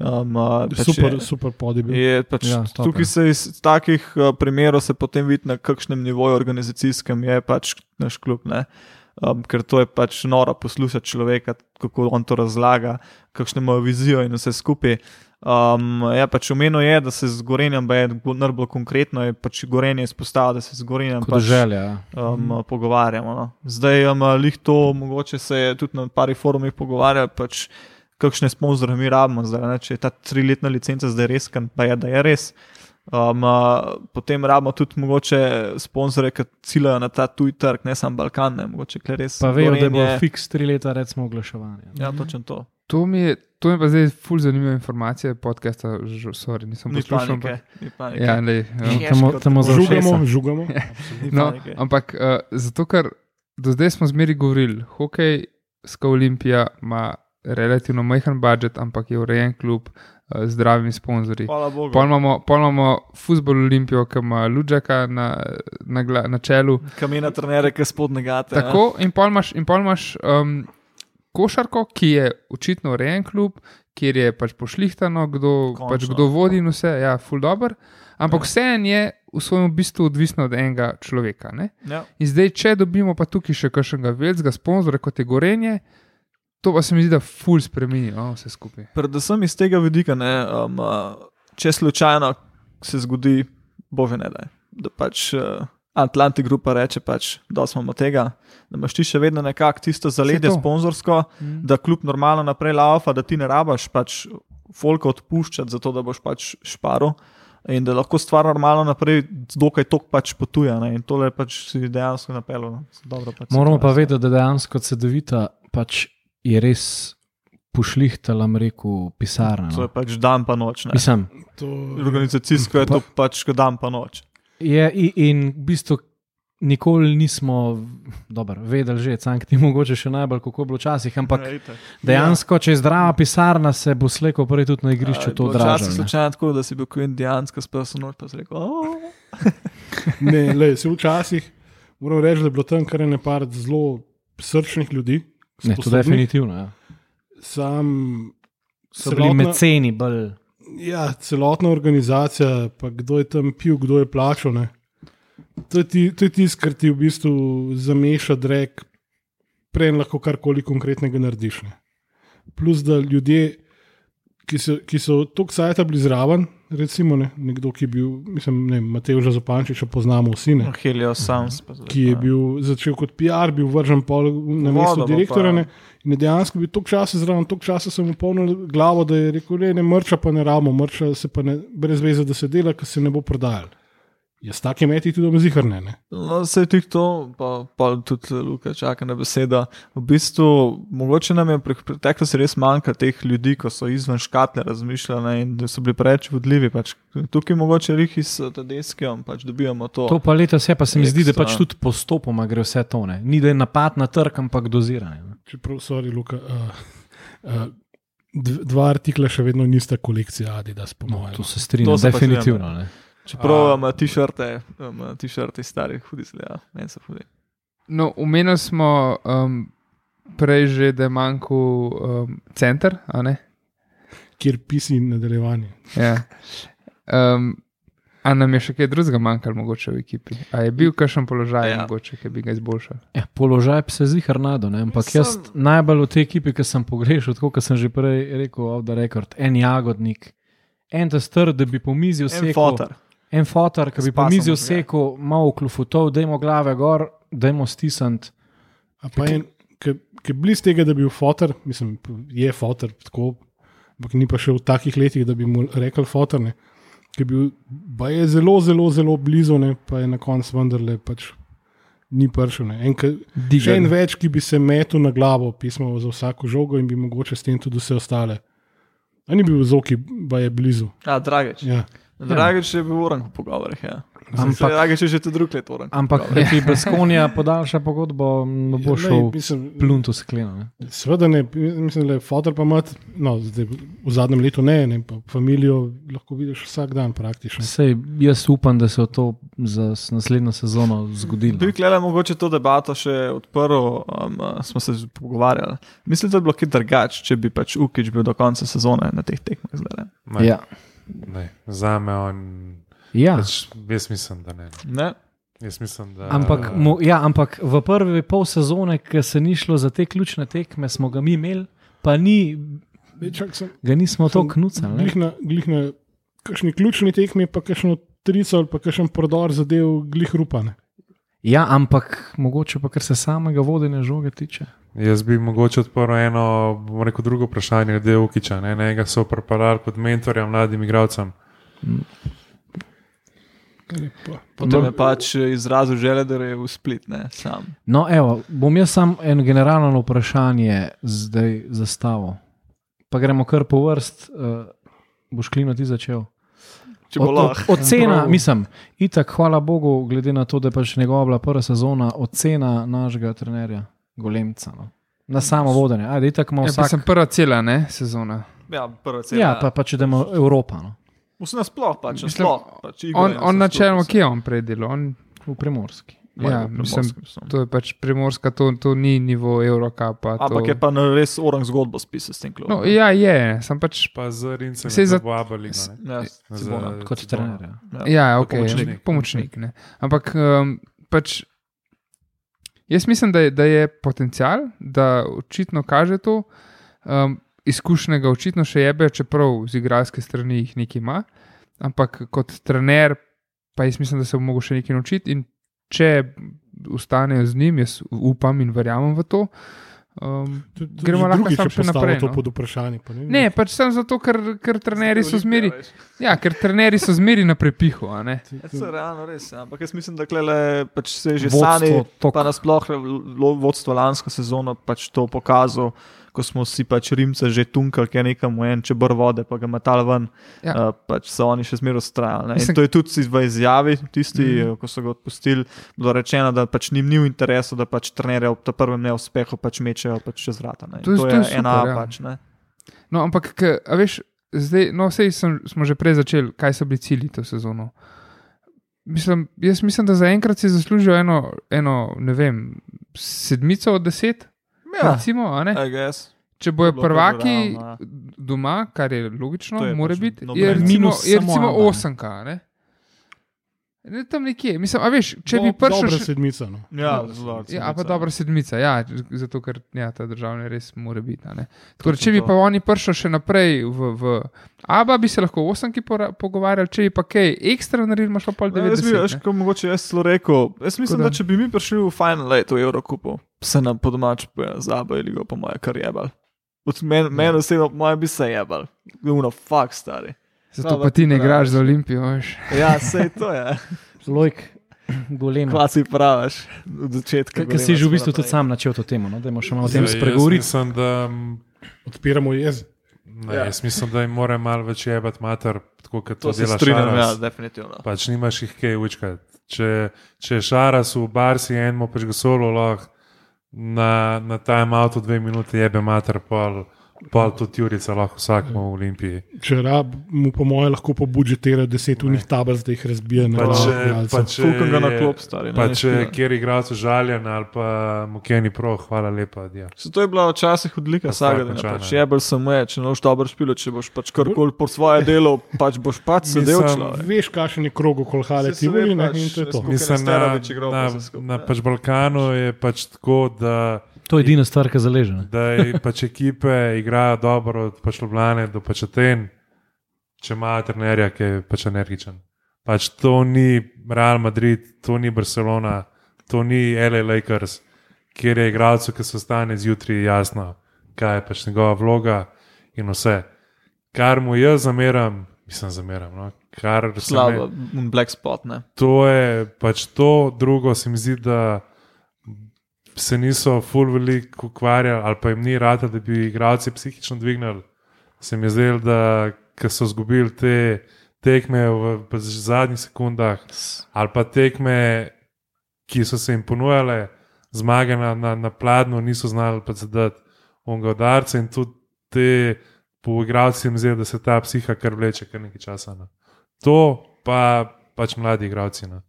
Um, uh, pač Super, je- super podibil. Je, pač Ja, ja, top, tukaj ja. se iz takih uh, primerov se potem vidi, na kakšnem nivoju organizacijskem je pač naš klub. Ne? Um, ker to je pač noro poslušati človeka, kako on to razlaga, kakšno ima vizijo in vse skupaj. Um, ja, pač omenil je, da se z Gorenjem, pa je najbolj konkretno, je pač Gorenje izpostavil, da se z Gorenjem pač, želja. Ja. um, mm. pogovarjamo. No. Zdaj, um, lih to, mogoče se je tudi na parih forumih pogovarjali, pač, kakšne sponzorje mi rabimo. Zdaj, ne, če je ta triletna licenca zdaj res, pa je, da je res. Um, uh, potem rabimo tudi mogoče sponzorje, ki ciljajo na ta tuj trg, ne samo Balkan, ne mogoče res. Pa vejo, da bo Gorenje- fiks tri leta, recimo, oglaševanje. Ja, točno to. To mi je, to mi je pa zdaj ful zanimiva informacija podcasta, sorry, nisem Ni poslušal. panike. ampak- Ni panike. Ja, lej, ja. Težko tamo za Žugamo, žugamo. Ni No, ampak uh, zato, ker do zdaj smo zmeri govorili, hokejska olimpija ima relativno majhen budžet, ampak je urejen klub uh, z zdravimi sponzorji. Pol imamo, pol imamo futbol olimpijo, ki ima Ludžaka na, na, na čelu. Kamena trenere, ki spodnega te. Tako, in pol imaš, in pol imaš um, košarko, ki je očitno urejen klub, kjer je pač pošlihtano, kdo, Končno. pač kdo vodi in vse, ja, full dobro. Ampak Ja. vseeno je v svojem bistvu odvisno od enega človeka. Ne? Ja. In zdaj, če dobimo pa tukaj še kakšnega velikega sponzorja, kot je Gorenje, to pa se mi zdi, da ful spremeni no, vse skupaj. Predvsem iz tega vidika, ne, um, uh, če slučajno se zgodi, bože ne da, da pač uh, Atlantic Grupa reče, pač, da smo od tega, da imaš ti še vedno nekako tisto zaledje to. sponzorsko, Mm. da kljub normalno naprej laufa, da ti ne rabaš pač folka odpuščati, zato da boš pač šparil. In da lahko stvar normalno naprej, dokaj tok pač potuje. Ne? In tole pač si dejansko napelo. No? Dobro, pač Moramo pa vedeti, da dejansko CD-vita pač je res pošlihtala, rekel, pisarna. To je No. pač dan pa noč. ne. Mislim, To, Organizacijsko je to pač kot dan pa noč. Je, in, in v bistvu nikoli nismo dobro, vedeli, že cank ti mogoče še najbolj, kako je bilo včasih, ampak Ja, dejansko, če je zdrava pisarna, se bo slejko prej tudi na igrišču to Včasih odražalo. ne. slučajno tako, da si bil kot indijanska spasa noč, pa si rekel, ne, lej, se včasih moram reči, da je bilo tam kar nekaj zelo srčnih ljudi. Ne, to sposobnih. definitivno. Ja. Sam So bili meceni bolj. Ja, celotna organizacija, pa kdo je tam pil, kdo je plačal. Ne. To je ti- to je tisto, kar ti v bistvu zameša drek, prej lahko karkoli konkretnega narediš. Ne. Plus, da ljudje, ki so, ki so tako sajta bili zraven, recimo ne, nekdo, ki je bil, mislim, ne, Matej Žazopančiča poznamo vsi, ne, Sounds. pa zdaj, ki je bil začel kot PR, bil vržen pol na mesto bo direktorja. Ne, in dejansko bil toliko časa zraven, toliko časa sem mu polnil glavo, da je rekel: ne, ne mrča pa ne ramo, mrča se pa ne, brez veze, da se dela, ker se ne bo prodajal. Jaz take meti tudi omzihrne. Ne. No, vse ti to, pa, pa tudi Luka čaka na besedo. V bistvu, mogoče nam je v pre- preteklosti res manjka teh ljudi, ko so izven škatle razmišljali in da so bili preveč vodljivi. Pač, tukaj mogoče rihi s Tedeskim, pač dobivamo to. To pa letos je, pa se mi zdi, da Ekstra. pač tudi postopoma gre vse to. Ne. Ni da je napad na trg, ampak doziranje. Čeprav, sorry, Luka. Uh, uh, Dva artikla še vedno nista kolekcija Adidas, po No, mojem. to se strinjam, To se pa definitivno. strinjam, ne. Čeprav ima t-shirte, ima t-shirte starih, hudi se, ja, meni so hudi. No, umenili smo um, prej že, da je manjkal um, center, a ne? kjer pisi nadaljevanje. Ja. Um, a nam je še kaj drugega manjkalo, mogoče v ekipi? A je bil kakšen položaj, Ja. mogoče, ki bi ga izboljšali? Ja, položaj se zdi Hernado, ne? ampak Mislim- jaz najbolj v tej ekipi, ki sem pogrešal, tako kot sem že prej rekel, off the record, en jagodnik, en ta str, da bi po mizi En vsekel. fotor. En fotor, ki bi pasom mizi vsekel, malo klufutov, dajmo glave gor, dajmo stisniti. Pa en, ki je blizu tega, da bi bil fotor, mislim, je fotor, tako, ampak ni pa še v takih letih, da bi mu rekel fotor, ne, ki je bil, pa je zelo, zelo, zelo blizu, ne, pa je na koncu vendarle pač ni prišel. ne. En, ki- Še en več, ki bi se metel na glavo, pismo za vsako žogo in bi mogoče s tem tudi vse ostale. A ni bil zoki, pa je blizu. Ja, Dragič. Ja. Dragič je bil uran v pogovorih. Ja. Ampak- Dragič je že tudi drug let uran. Ampak, če ti Baskonija podaljša pogodbo, ne bo Ja, šel lej, mislim, plunto skleno. Ne? Seveda ne, mislim, da je fotor pa mat, no, zdaj, v zadnjem letu ne, ne, pa familijo lahko vidiš vsak dan praktično. Sej, jaz upam, da se bo to za naslednjo sezono zgodilo. Bi klele mogoče to debato še odprl, um, smo se pogovarjali. Mislim, da bi bilo kaj drugače, če bi pač Ukič bil do konca sezone na teh tekmah zdaj. Ja. Ne, za me on. Ja. Pač, jaz mislim, da ne. Ne? Jaz mislim, da, Ampak, mu, ja, ampak v prvi pol sezone, ki se ni šlo za te ključne tekme, smo ga mi imeli, pa ni, Dej, čak, sem, ga nismo to knucali. glih na, glih na kakšni ključni tekmi, pa kakšno trico ali pa kakšen prodor zadev, glih rupane. Ja, ampak mogoče pa kar se samega vodenja žoge tiče. Jaz bi mogoče odprl eno, bom rekel, drugo vprašanje, glede Ukiča. Ne? Enega so pripeljali kot mentorja mladim igralcem. Potem je pač izrazil želje, da je v split, ne sam. No, evo, bom jaz sam eno generalno vprašanje zdaj zastavil. Pa gremo kar po vrst, uh, boš klino ti začel. Če bo lahko. Ocena, Prav. mislim, itak, hvala Bogu, glede na to, da je pač njegova bila prva sezona, ocena našega trenerja, Golemca. No. Na samo vodenje. Ajde, itak ima Ja, pa vsak. sem prva cela ne, sezona. Ja, prva cena. Ja, pa, pa če idemo Evropa, no. Vse nasploh, pač, Mislim, nasploh. Pač, On, on načeloma, kje je on predelal? On, v Primorski. Ja, mislim, to je pač primorska, to, to ni nivo Eurocapa. Ampak to... je pa na res orang zgodbo spisal s tem klubom. No, ja, je, sem pač. Pa z Rincem, Sej za za- Boaba Liga. ne. Ja, Za-. Kot trener. Ja. Ja, kot ok, pomočnik. pomočnik. pomočnik ne. Ampak um, pač. Jaz mislim, da je, da je potencial, da očitno kaže to. Um, izkušnega očitno še jebe, čeprav z igralske strani jih nekaj ima. Ampak kot trener, pa jaz mislim, da se bo mogel še nekaj naučiti. In če ustanejo z njim, jaz upam in verjamem v to. Um, Gremo lahko samo še naprej, To no. pod vprašanje. pa ne ne, pač sem zato, ker, ker trenerji so zmeri. Ja, ker trenerji so zmeri na prepihu. a ne. Ja, to je realno res. Ja. Ampak jaz mislim, da klele, pač se je že Vodstvo sani, tok- pa nasploh lo- vodstvo lansko sezono pač to pokazal, ko smo si pač Rimce že tunkali, ki je nekam v en čebr vode, pa ga metal ven, Ja. uh, pač so oni še zmeraj ustrajali. Mislim- to je tudi v izjavi, tisti, mm. ko so ga odpustili, bilo rečeno, da pač njim ni v interesu, da pač trenerje ob tem prvem neuspehu pač mečejo pač čez vrata. To To, to je, je super, ena ja. pač. Ne. No, ampak, k, a veš, zdaj, no, vse smo že prej začeli, kaj so bili cilji to sezono. Mislim, jaz mislim, da zaenkrat si zaslužijo eno, eno, ne vem, sedmico od deset. Ja, Recimo, a ne? I guess. Če bojo bilo prvaki ja. doma, kar je logično, je mora biti, je recimo, je recimo osemka. A Ne? Tam nekje. Mislim, a veš, če bi Do- prišel. Dobra še- sedmica. No. Ja, zelo. Ja, a pa dobra sedmica, ja, zato ker ja, ta državni res mora biti. a ne. Tako, če bi to. pa oni prišli še naprej v, v Aba, bi se lahko v osemki pogovarjali, če bi pa kaj ekstra naredili, imaš pa pol Ne, jaz bi, 90. veš, ko mogoče jaz celo rekel. Jaz mislim, da- da če bi mi prišli v Final Eight v Evropi, se nam po domač zabavili, po moje, kar jebal. Meni men osebno, po moje, bi se jebal. Uno, fuck, stari. Zato No, pa ti ne igraš za Olimpijo. Veš. Ja, sej to je. Lojk, golem. Kva si praviš od začetka. Ker si že v bistvu tudi sam načel to temo, no? da imamo še malo o tem spregovoriti. Mislim, da, Odpiramo jez. ne, Ja. jaz mislim, da jim mora malo več jebati mater, tako kot to, To se dela strinjam, ja, definitivno. Pač nimaš jih kaj učkati. Če, če je Šaras v Barsi enmo pač ga solo lahko na, na time auto dve minuti jebe mater, pol, pa tudi Jurica lahko vsakmo v Olimpiji. Če rab, mu po mojem lahko pobudžetira deset unih tablic, da jih razbije na Pa igralce. pa če, ga na je- klop, stari, ne, Pa ne če špila. kjer igralec užaljen ali pa mu Kenny Pro, hvala lepa. Ja. Se to je bila včasih odlika Pa vsakega. končana. Pač jebel sem je, če noš dobro špilo, če boš pač karkoli po svoje delo, pač boš pač sedel človek. Veš, kakšen je krog okoli Hale Se Tivoli ve ne, pač, in to je to. Mislim, na, na, pa na ne. pač Balkanu je pač tako, da, To je edina stvar, ki zaleže. ne. da je pač ekipe igrajo dobro od pač Ljubljane do pač Aten, če imajo trenerja, ki je pač energičen. Pač to ni Real Madrid, to ni Barcelona, to ni LA Lakers, kjer je igralcu, ki se stane zjutraj jasno, kaj je pač njegova vloga in vse. Kar mu jaz zameram, mislim, zameram. No? Kar Slabo, un black spot, ne. To je pač to, drugo se mi zdi, da se niso full veliko ukvarjali, ali pa jim ni rada, da bi igralci psihično dvignili. Se mi je zdelo, da so izgubili te tekme v, v zadnjih sekundah, ali pa tekme, ki so se jim ponujale, zmage na, na, na pladnju, niso znali pa zadati onega udarca in tudi te po igralci jim zdi, da se ta psiha kar vleče kar nekaj časa. No. To pa pač mladi igralci. No.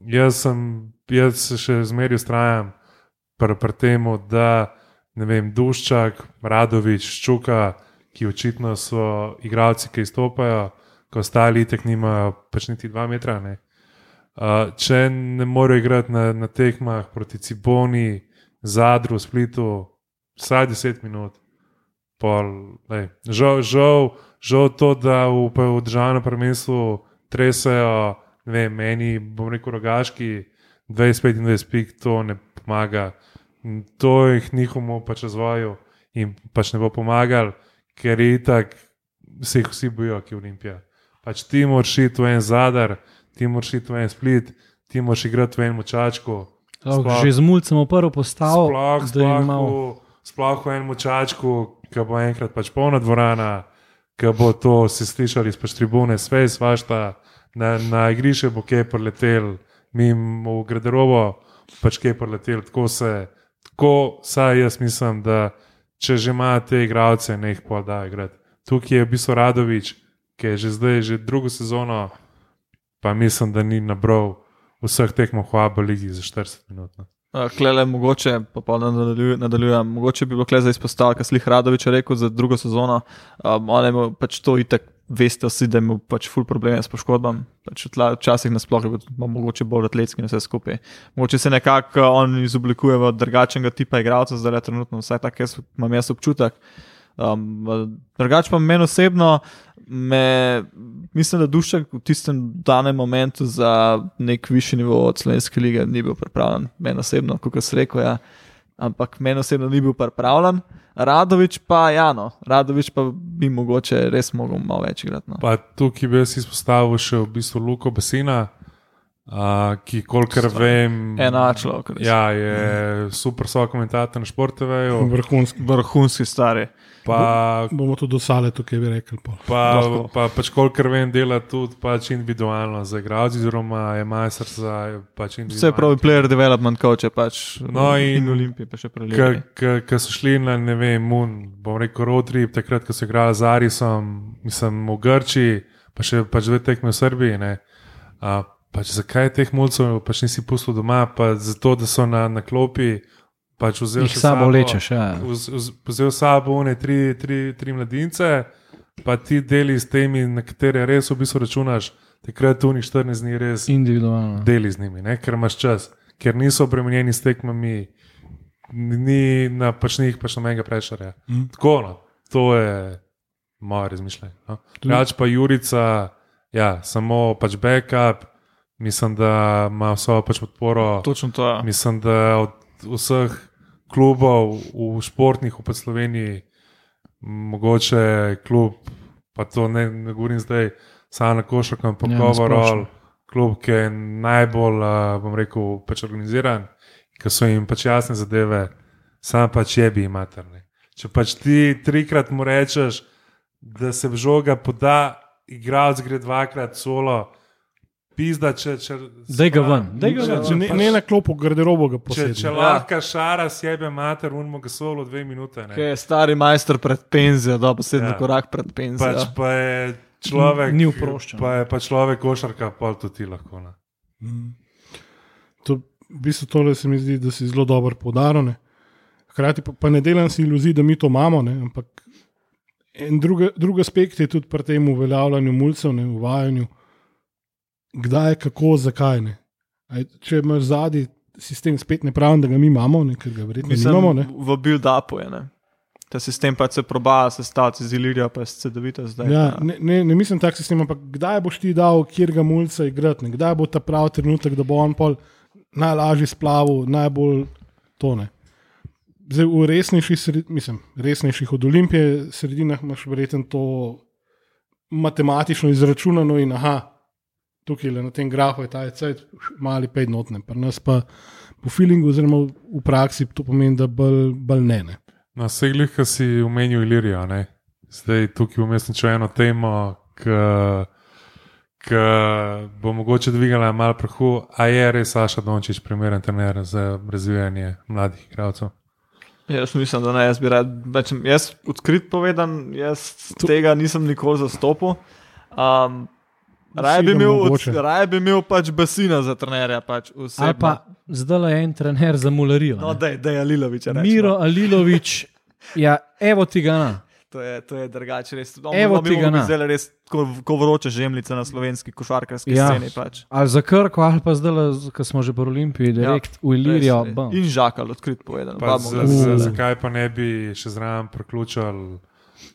Jaz, sem, jaz se še zmeraj ustrajam pri pr tem, da ne vem, Duščak, Radovič, Ščuka, ki očitno so igralci, ki izstopajo, ko ostali tek nimajo pač niti dva metra. Ne. Uh, če ne morejo igrati na, na tekmah proti Ciboni, Zadru, Splitu, vsaj 10 minut, pol, žal, žal, žal to, da v, v državnem prvenstvu tresajo, ne vem, meni, bom rekel, rogaški 25 pik, to ne pomaga. In To jih njihovemu pač razvoju in pač ne bo pomagal, ker je itak, se jih vsi bojijo, ki je Olimpija. Pač ti moraš iti v en zadar, ti moraš iti v en split, ti moraš igrati v enem čačku. Lahko Sploh- že z mulcem v prvo postavo, Sploh, sploh, v, sploh v enem čačku, ki bo enkrat pač polna dvorana, ki bo to si slišali iz pač tribune, sve svašta, na, na igrišče bo kaj preletel, mimo v garderobo pač kaj preletel. Tako se, tako saj jaz mislim, da če že ima te igralce, ne jih pa da igrati. Tukaj je v bistvu Radovič, ki je že zdaj, že drugo sezono, pa mislim, da ni nabral vseh tekmov v Abu Leigi za 40 minut. No. Uh, Klele, mogoče, pa pa nadaljujem, nadaljujem, mogoče bi bilo klele za izpostaviti, kar Slih Radovič je rekel za drugo sezono. Um, on je pač to itek, veste vsi, da je imel pač ful probleme s poškodbami. Pač včasih nasploh je bil mo- mogoče bolj atletski in vse skupaj. Mogoče se nekako uh, on izoblikuje v drugačnega tipa igralca, zdaj le trenutno, vsaj tak jaz imam jaz občutek. Um, drugač pa meni osebno, me, mislim, da Duščak v tistem danem momentu za nek višji nivo od slovenske lige ni bil pripravljen, meni osebno, kot se rekel. Ja. Ampak meni osebno ni bil pripravljen. Radovič pa, ja, no, Radovič pa bi mogoče res mogel malo več igrati. No. Pa tukaj bi jaz izpostavil še v bistvu Luko Besina, uh, ki, kolikor vem, Ena človek. ja, je super so komentator na športeveju. Vrhunski. Vrhunski stari. Pa, Bomo tudi dosale tukaj, bi rekel. pol. pa, Lahko. pa pač kolikor vem, dela tudi pač individualno za igralce, oziroma je majster za pač Vse individualno. pravi, player development coach pač No, in- in Olimpije, pa še preleli. Ki so šli na, ne vem, Moon, bom rekel, road trip, takrat, ko so igrali z Arisom, mislim, v Grčiji, pa še pač dve tekme v Srbiji. ne. A, pač zakaj teh mulcev pač nisi pustil doma, pa zato, da so na, na klopi. Pač vzel Jih še sabo lečeš, ja. vz- vz- Vzel sabo one tri, tri, tri mladince, pa ti deli s temi, na katere res v bistvu računaš, takrat tu njih 14 dni res Individualno. deli z njimi, ne? ker imaš čas, ker niso obremenjeni s tekmami, ni na pač njih pač nobenega prešarja. Mm. Tako, no, to je moje razmišljanje. No. Drugač pa Jurica, ja, samo pač backup, mislim, da ima vso pač podporo. Točno to je. Mislim, da od vseh klubov v športnih v Sloveniji, mogoče klub, pa to ne, ne govorim zdaj, samo na košarku, ampak Ja, overall, klub, ki je najbolj, uh, bom rekel, pač organiziran, ki so jim pač jasne zadeve, sam pač je bi materni. Če pač ti trikrat mu rečeš, da se v žoga poda, igralec gre dvakrat solo, pizda, če. če Daj ga ven, daj ga če- ven. če Ne, ne na klopu garderobo ga Če, posebej. če lahko šara sebe, mater, unmo ga solo dve minute. Ne. Ki je stari majster pred penzijo, da posebno Ja. ja. korak pred penzijo. Pač pa je človek. Ni oproščen. Pa je pa človek košarka, pa tudi ti lahko. Ne. Mm. To, v bistvu tole se mi zdi, da si zelo dobro podaril. Hkrati pa, pa ne delam si iluzij, da mi to imamo, ne? ampak en drugi drug aspekt je tudi pri tem uveljavljanju mulcev, ne uvajanju, kdaj, kako, zakaj. Ne? Aj, če imaš zadnji sistem, spet ne pravim, da ga mi imamo, ne? ker ga verjetno Mislim, nimamo. Ne? v build-upu je. Ne? Ta sistem pa se proba sestaviti iz Ilirija, pa iz CD-vita zdaj. Ja, ne, ne, ne mislim tak sistem, ampak kdaj boš ti dal, kjer ga mulca igrati, kdaj bo ta pravi trenutek, da bo on pol najlažje splavil, najbolj tone. Zdaj, v resnejših, sred, mislim, resnejših od Olimpije sredinah imaš verjetno to matematično izračunano in aha, tukaj le na tem grafu je ta cajt mali pet notne, pri nas pa po feelingu oziroma v praksi to pomeni, da bolj, bolj ne. ne. Na vseh glih, ki si omenil Ilirijo, ne. zdaj tukaj vmes nič eno temo, ki bo mogoče dvigala malo prahu. A je res Saša Dončić primeren trener za razvijanje mladih igralcev? Jaz mislim, da ne, jaz bi rad, več, jaz odkrit povedan, jaz tega nisem nikoli zastopil. Um, raje, bi imel, raje bi imel pač Basina za trenerja. Pač. Ali pa zdaj je en trener za mularijo. no, ne. da je, Alilovič. Miro Alilovič, ja, evo ti ga na. To je, to je drugače, res. On, Evo biti na. Zdaj res ko, ko vroče žemljice na slovenski košarkarski Ja. sceni. Pač. Ali za Krko, ali pa zdaj, ko smo že pri Olimpiji, direkt v Ilirijo. Res, bam. In žakal, odkrit povedano. Zakaj pa ne bi še zraven priključili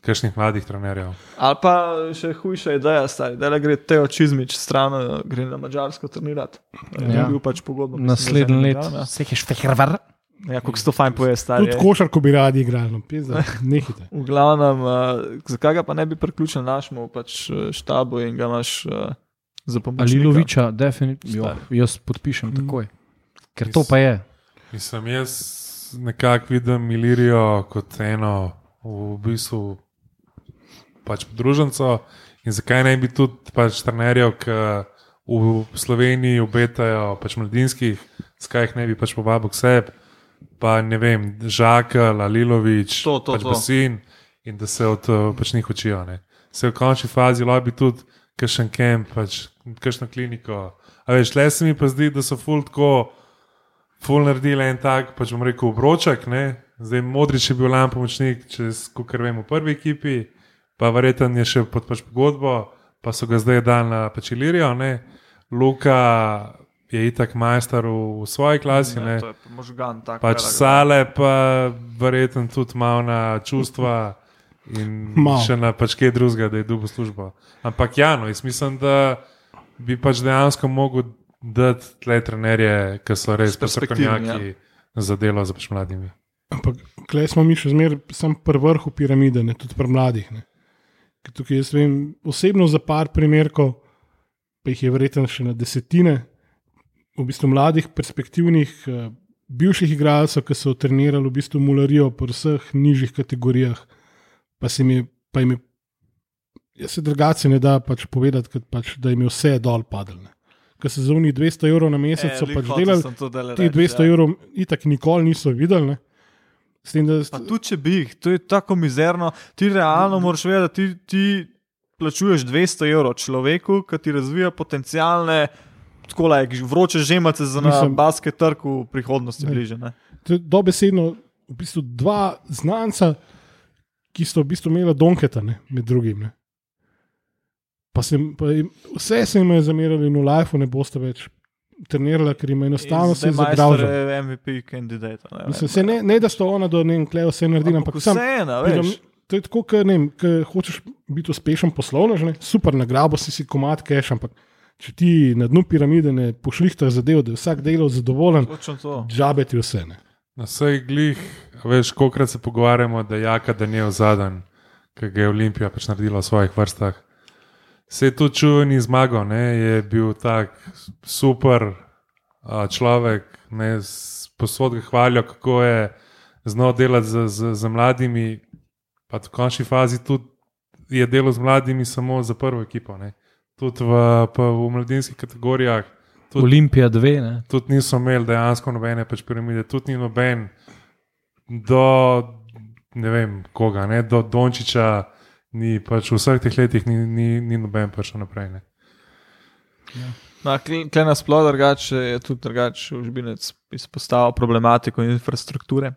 kakšnih mladih trenerjev? Ali pa še hujša ideja, stari, da le gre Teo Čizmič stran, gre na Mačarsko trenirati. Ja. Ja. Bil pač pogodbo. Naslednji let. igram, Ja, Vse je štehrvar. ja kako se to fajn poje, stari. Tudi košarko bi radi igrali, no, pizda, nehite. V glavnem, uh, zakaj ga pa ne bi priključil našemu pač, eh, štabu in ga imaš uh, za pomoč? Aliloviča, definitivno. Stari. Jaz podpišem takoj. Ker to pa je. Mislim, jaz nekako vidim Ilirijo kot eno v bistvu pač podružnico in zakaj ne bi tudi pač trenerjev, ki v Sloveniji obetajo pač mladinskih, zakaj jih ne bi pač povabil k sebi, pa ne vem, Žakal, Alilovič, To, to, pač to. Basin in da se od pač njih učijo. Ne. Se v končni fazi lahko bi tudi kakšen kamp, pač kakšno kliniko. A veš, le se mi pa zdi, da so ful tako ful naredili en tak, pač bom rekel, obroček. Ne? Zdaj Modrič je bil lan pomočnik, čez, kot vem, v prvi ekipi, pa verjetno je še pod pač pogodbo, pa so ga zdaj dali na pač Ilirijo. Ne? Luka je itak majster v, v svoji klasi, Ja, ne? je pa možgan tak. pač velik. sale, pa verjetno tudi malo na čustva. In Malo. še na pač kaj drugega, da je dubo službo. Ampak ja, no, jaz mislim, da bi pač dejansko mogel dati tle trenerje, ki so res strokovnjaki za delo z pač mladimi. Ampak klej smo mi še zmeraj sam pri vrhu piramide, ne, tudi pri mladih. Ne. Ker Tukaj jaz vem osebno za par primerkov, pa jih je verjetno še na desetine, v bistvu mladih, perspektivnih, eh, bivših igralcev, ki so trenirali v bistvu mularijo po vseh nižjih kategorijah, pa se jim je, pa jim je jaz se drugače ne da pač povedati, kot pač, da jim je vse dol padlo. Ker so za unih 200 evrov na mesec so glih pač delali, ti reči, 200 ja. evrov itak nikoli niso videli. Ne? S tem, da Pa tudi če bi jih, to je tako mizerno. Ti realno moraš vedeti, da ti, ti plačuješ 200 evrov človeku, ki ti razvija potencijalne, tako like, vroče žemace za Mislim- basket trg v prihodnosti Ne. bliže. Ne? Dobesedno v bistvu dva znanca, ki sta v bistvu imela donketa, ne, med drugim. Ne. Pa se, jim- pa jim, vse se jim je zamerali, in v lifeu ne boste več trenirali, ker jim je enostavno se zagraužilo. majster je MVP kandidat. Ne, Mislim, se ne, ne, da sta ona do ne vem, klej vse naredila, ampak vseeno, pridem- veš. To je tako, ker hočeš biti uspešen poslovno, že ne? super nagrabo si si komat keš, ampak če ti na dnu piramide ne pošlihtaš zadev, da je vsak delal zadovoljen, to. džabe ti vse. Ne? Na vseh glih, a veš, kolikrat se pogovarjamo, da je Jaka Daniel zadnji, ki ga je Olimpija pač naredila v svojih vrstah. Se je tudi čuveni zmagal, ne? je bil tak super a, človek, ne, posod ga hvalijo, kako je znal delati z, z, z mladimi, pa v končni fazi tudi je delal z mladimi samo za prvo ekipo. Ne? tudi v, v mladinskih kategorijah. Tudi- Olimpija 2, ne? Tudi niso imeli dejansko nobene pač piramide, tudi ni noben do ne vem koga, ne, do Dončiča, ni pač v vseh teh letih ni, ni, ni noben prišel naprej. Ne. Na klej nasploh drugače je tudi drugače užbinec izpostavil problematiko infrastrukture.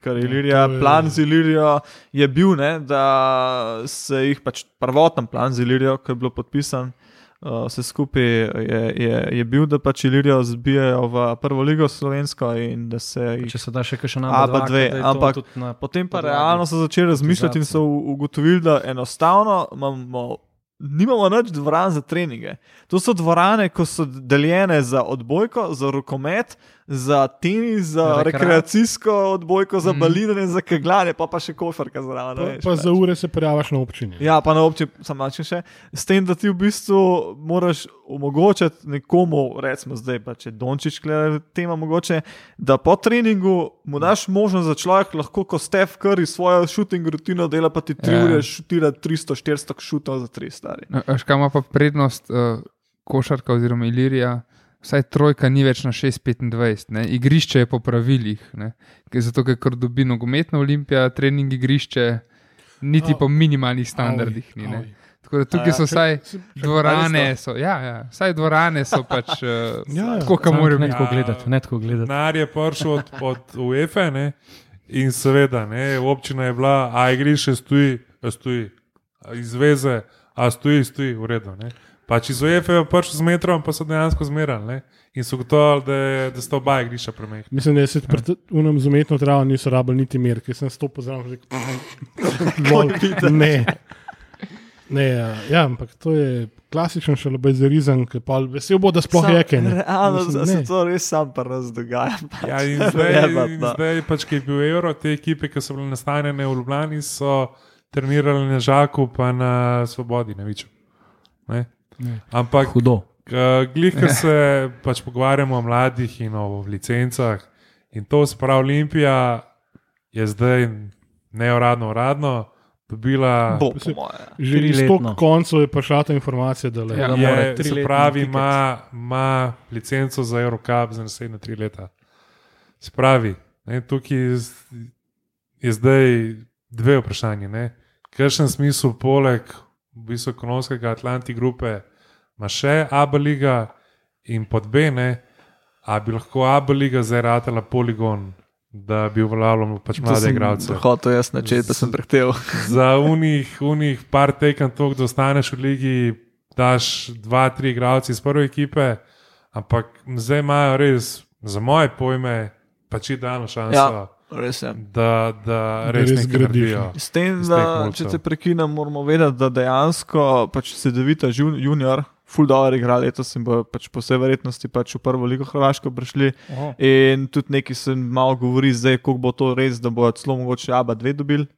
Ker Ilirija, to je- plan z Ilirijo je bil, ne, da se jih pač prvoten plan z Ilirijo, ki je bilo podpisan, uh, vse skupaj je, je, je bil, da pač Ilirijo zbijajo v prvo ligo slovensko in da se jih Če se da še kakšen Aba dve, ampak Potem pa podlagi realno so začeli razmišljati in so ugotovili, da enostavno imamo, nimamo več dvoran za treninge. To so dvorane, ko so deljene za odbojko, za rokomet, za tenis, za Rekreac- rekreacijsko odbojko, za Mhm. balinanje, za kegljanje, pa pa še košarka zraven. Pa, veš, pa pač. za ure se prijaviš na občini. Ja, pa na občini, samo če še. S tem, da ti v bistvu moraš omogočiti nekomu, recimo zdaj, pa če Dončič gleda tema, mogoče, da po treningu mu daš možnost, da človek lahko, ko Stef Curry svojo šuting rutino dela, pa ti tri Ja. ure šutira 300-400 šutov za tri stari. No, ima pa prednost uh, košarka oziroma Ilirija? Vsaj trojka ni več na 6-25, ne. igrišče je po pravilih. ne. Ker Zato, ker dobi nogometna olimpija, trening igrišče, niti Au. po minimalnih standardih. Ni, ne. Tako da tukaj ja, so vsaj dvorane, so, ja, ja, vsaj dvorane so pač, uh, Ja, ja. koliko morajo ne biti. tako gledati, ne tako gledati. Denar je prišel od, od UEFA ne, in seveda, ne, občina je bila, a igrišče stoji, stoji, a iz veze, a stoji, stoji, v redu. Ne. Pač iz UEFA je prišel z metrom, pa so dejansko zmerali ne, in so gotovi, da, je- da sta oba igrišča premeh. Mislim, da se pred unem z umetno travo niso rabili niti mer, ker sem stopil zraven in rekel: Ne. Ne, ja, ja, ampak to je klasičen šalobezarizem, ki pa vesel bo, da sploh je kaj. ne. Realno Mislim, se to res sam pa razdogaja. Ja, in zdaj, in zdaj pač, ki je bil Euro, te ekipe, ki so bile nastanjene v Ljubljani, so trenirali na Žaku, pa na Svobodi, ne vičem. Ne? Ampak, Hudo. glih, ker se pač pogovarjamo o mladih in o licencah, in to se pravi, Olimpija je zdaj neuradno, uradno dobila. Bo, moje. Že iz Triletno. tog koncev je prišla ta informacija, da le. Ja. Da Je, se triletni pravi, ima, ima licenco za Eurocup za naslednje tri leta. Se pravi, ne, tukaj je, je zdaj dve vprašanje. ne. Kakšen smisel, poleg v bistvu ekonomskega Atlanti grupe, ima še Abu Liga in pod B, ne, a bi lahko Abu Liga zdaj ratala poligon, da bi uveljavljal pač mlade igralce. Hotel jaz načeti, da sem prehtev. Za unih, unih par tekem, to, da ostaneš v ligi, daš dva, tri igralce iz prve ekipe, ampak zdaj imajo res, za moje pojme, pač idealno šanso, Ja. Res je. da, da res, res res gradijo. S tem, da če te prekinem, moramo vedeti, da dejansko pač sedevita jun, junior, full dobro igra letos in bo pač po vsej verjetnosti pač v prvo ligo Hrvaško prišli. Oh. In tudi nekaj se malo govori zdaj, koliko bo to res, da bodo celo mogoče ABA dve dobili.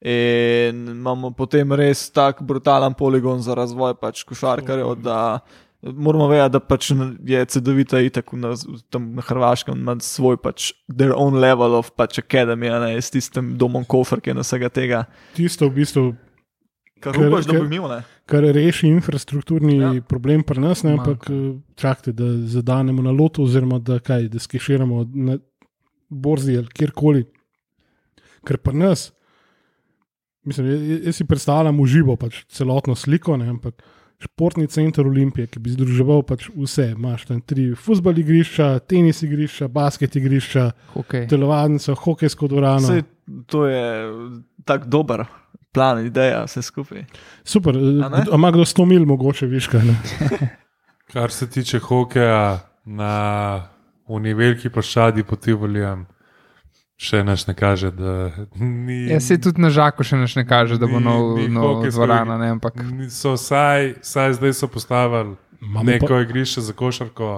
In imamo potem res tak brutalen poligon za razvoj pač košarkarjev, da moramo vedeti, da pač je CD-vita itak na, tam na Hrvaškem, ima svoj pač their own level of pač academy, ne s tistim domom koferke in vsega tega. Tisto, v bistvu, Kar upaš, da bi imel, ne? Kar reši infrastrukturni Ja. problem pri nas, ne, ampak eh, čakajte, da zadanemo na lotu, oziroma da, kaj, da skeširamo na borzi ali kjerkoli. Ker pri nas, mislim, jaz, jaz si predstavljam v živo pač celotno sliko, ne, ampak športni center Olimpije, ki bi združeval pač vse, imaš tam tri futbol igrišča, tenis igrišča, basket igrišča, Okay. telovadnico, hokejsko dvorano. Sej, to je tak dober plan, ideja, vse skupaj. Super, eh, ima kdo 100 mil, mogoče viška. Ne? Kar se tiče hokeja na univelki poščadi po Tivolijem, še naš ne kaže, da ni. Ja, se tudi na žaku še nič ne kaže, da bo Ni- nov, ni nov dvorana. Ne, ampak So vsaj, vsaj zdaj so postavili Imamo neko pa, igrišče za košarko,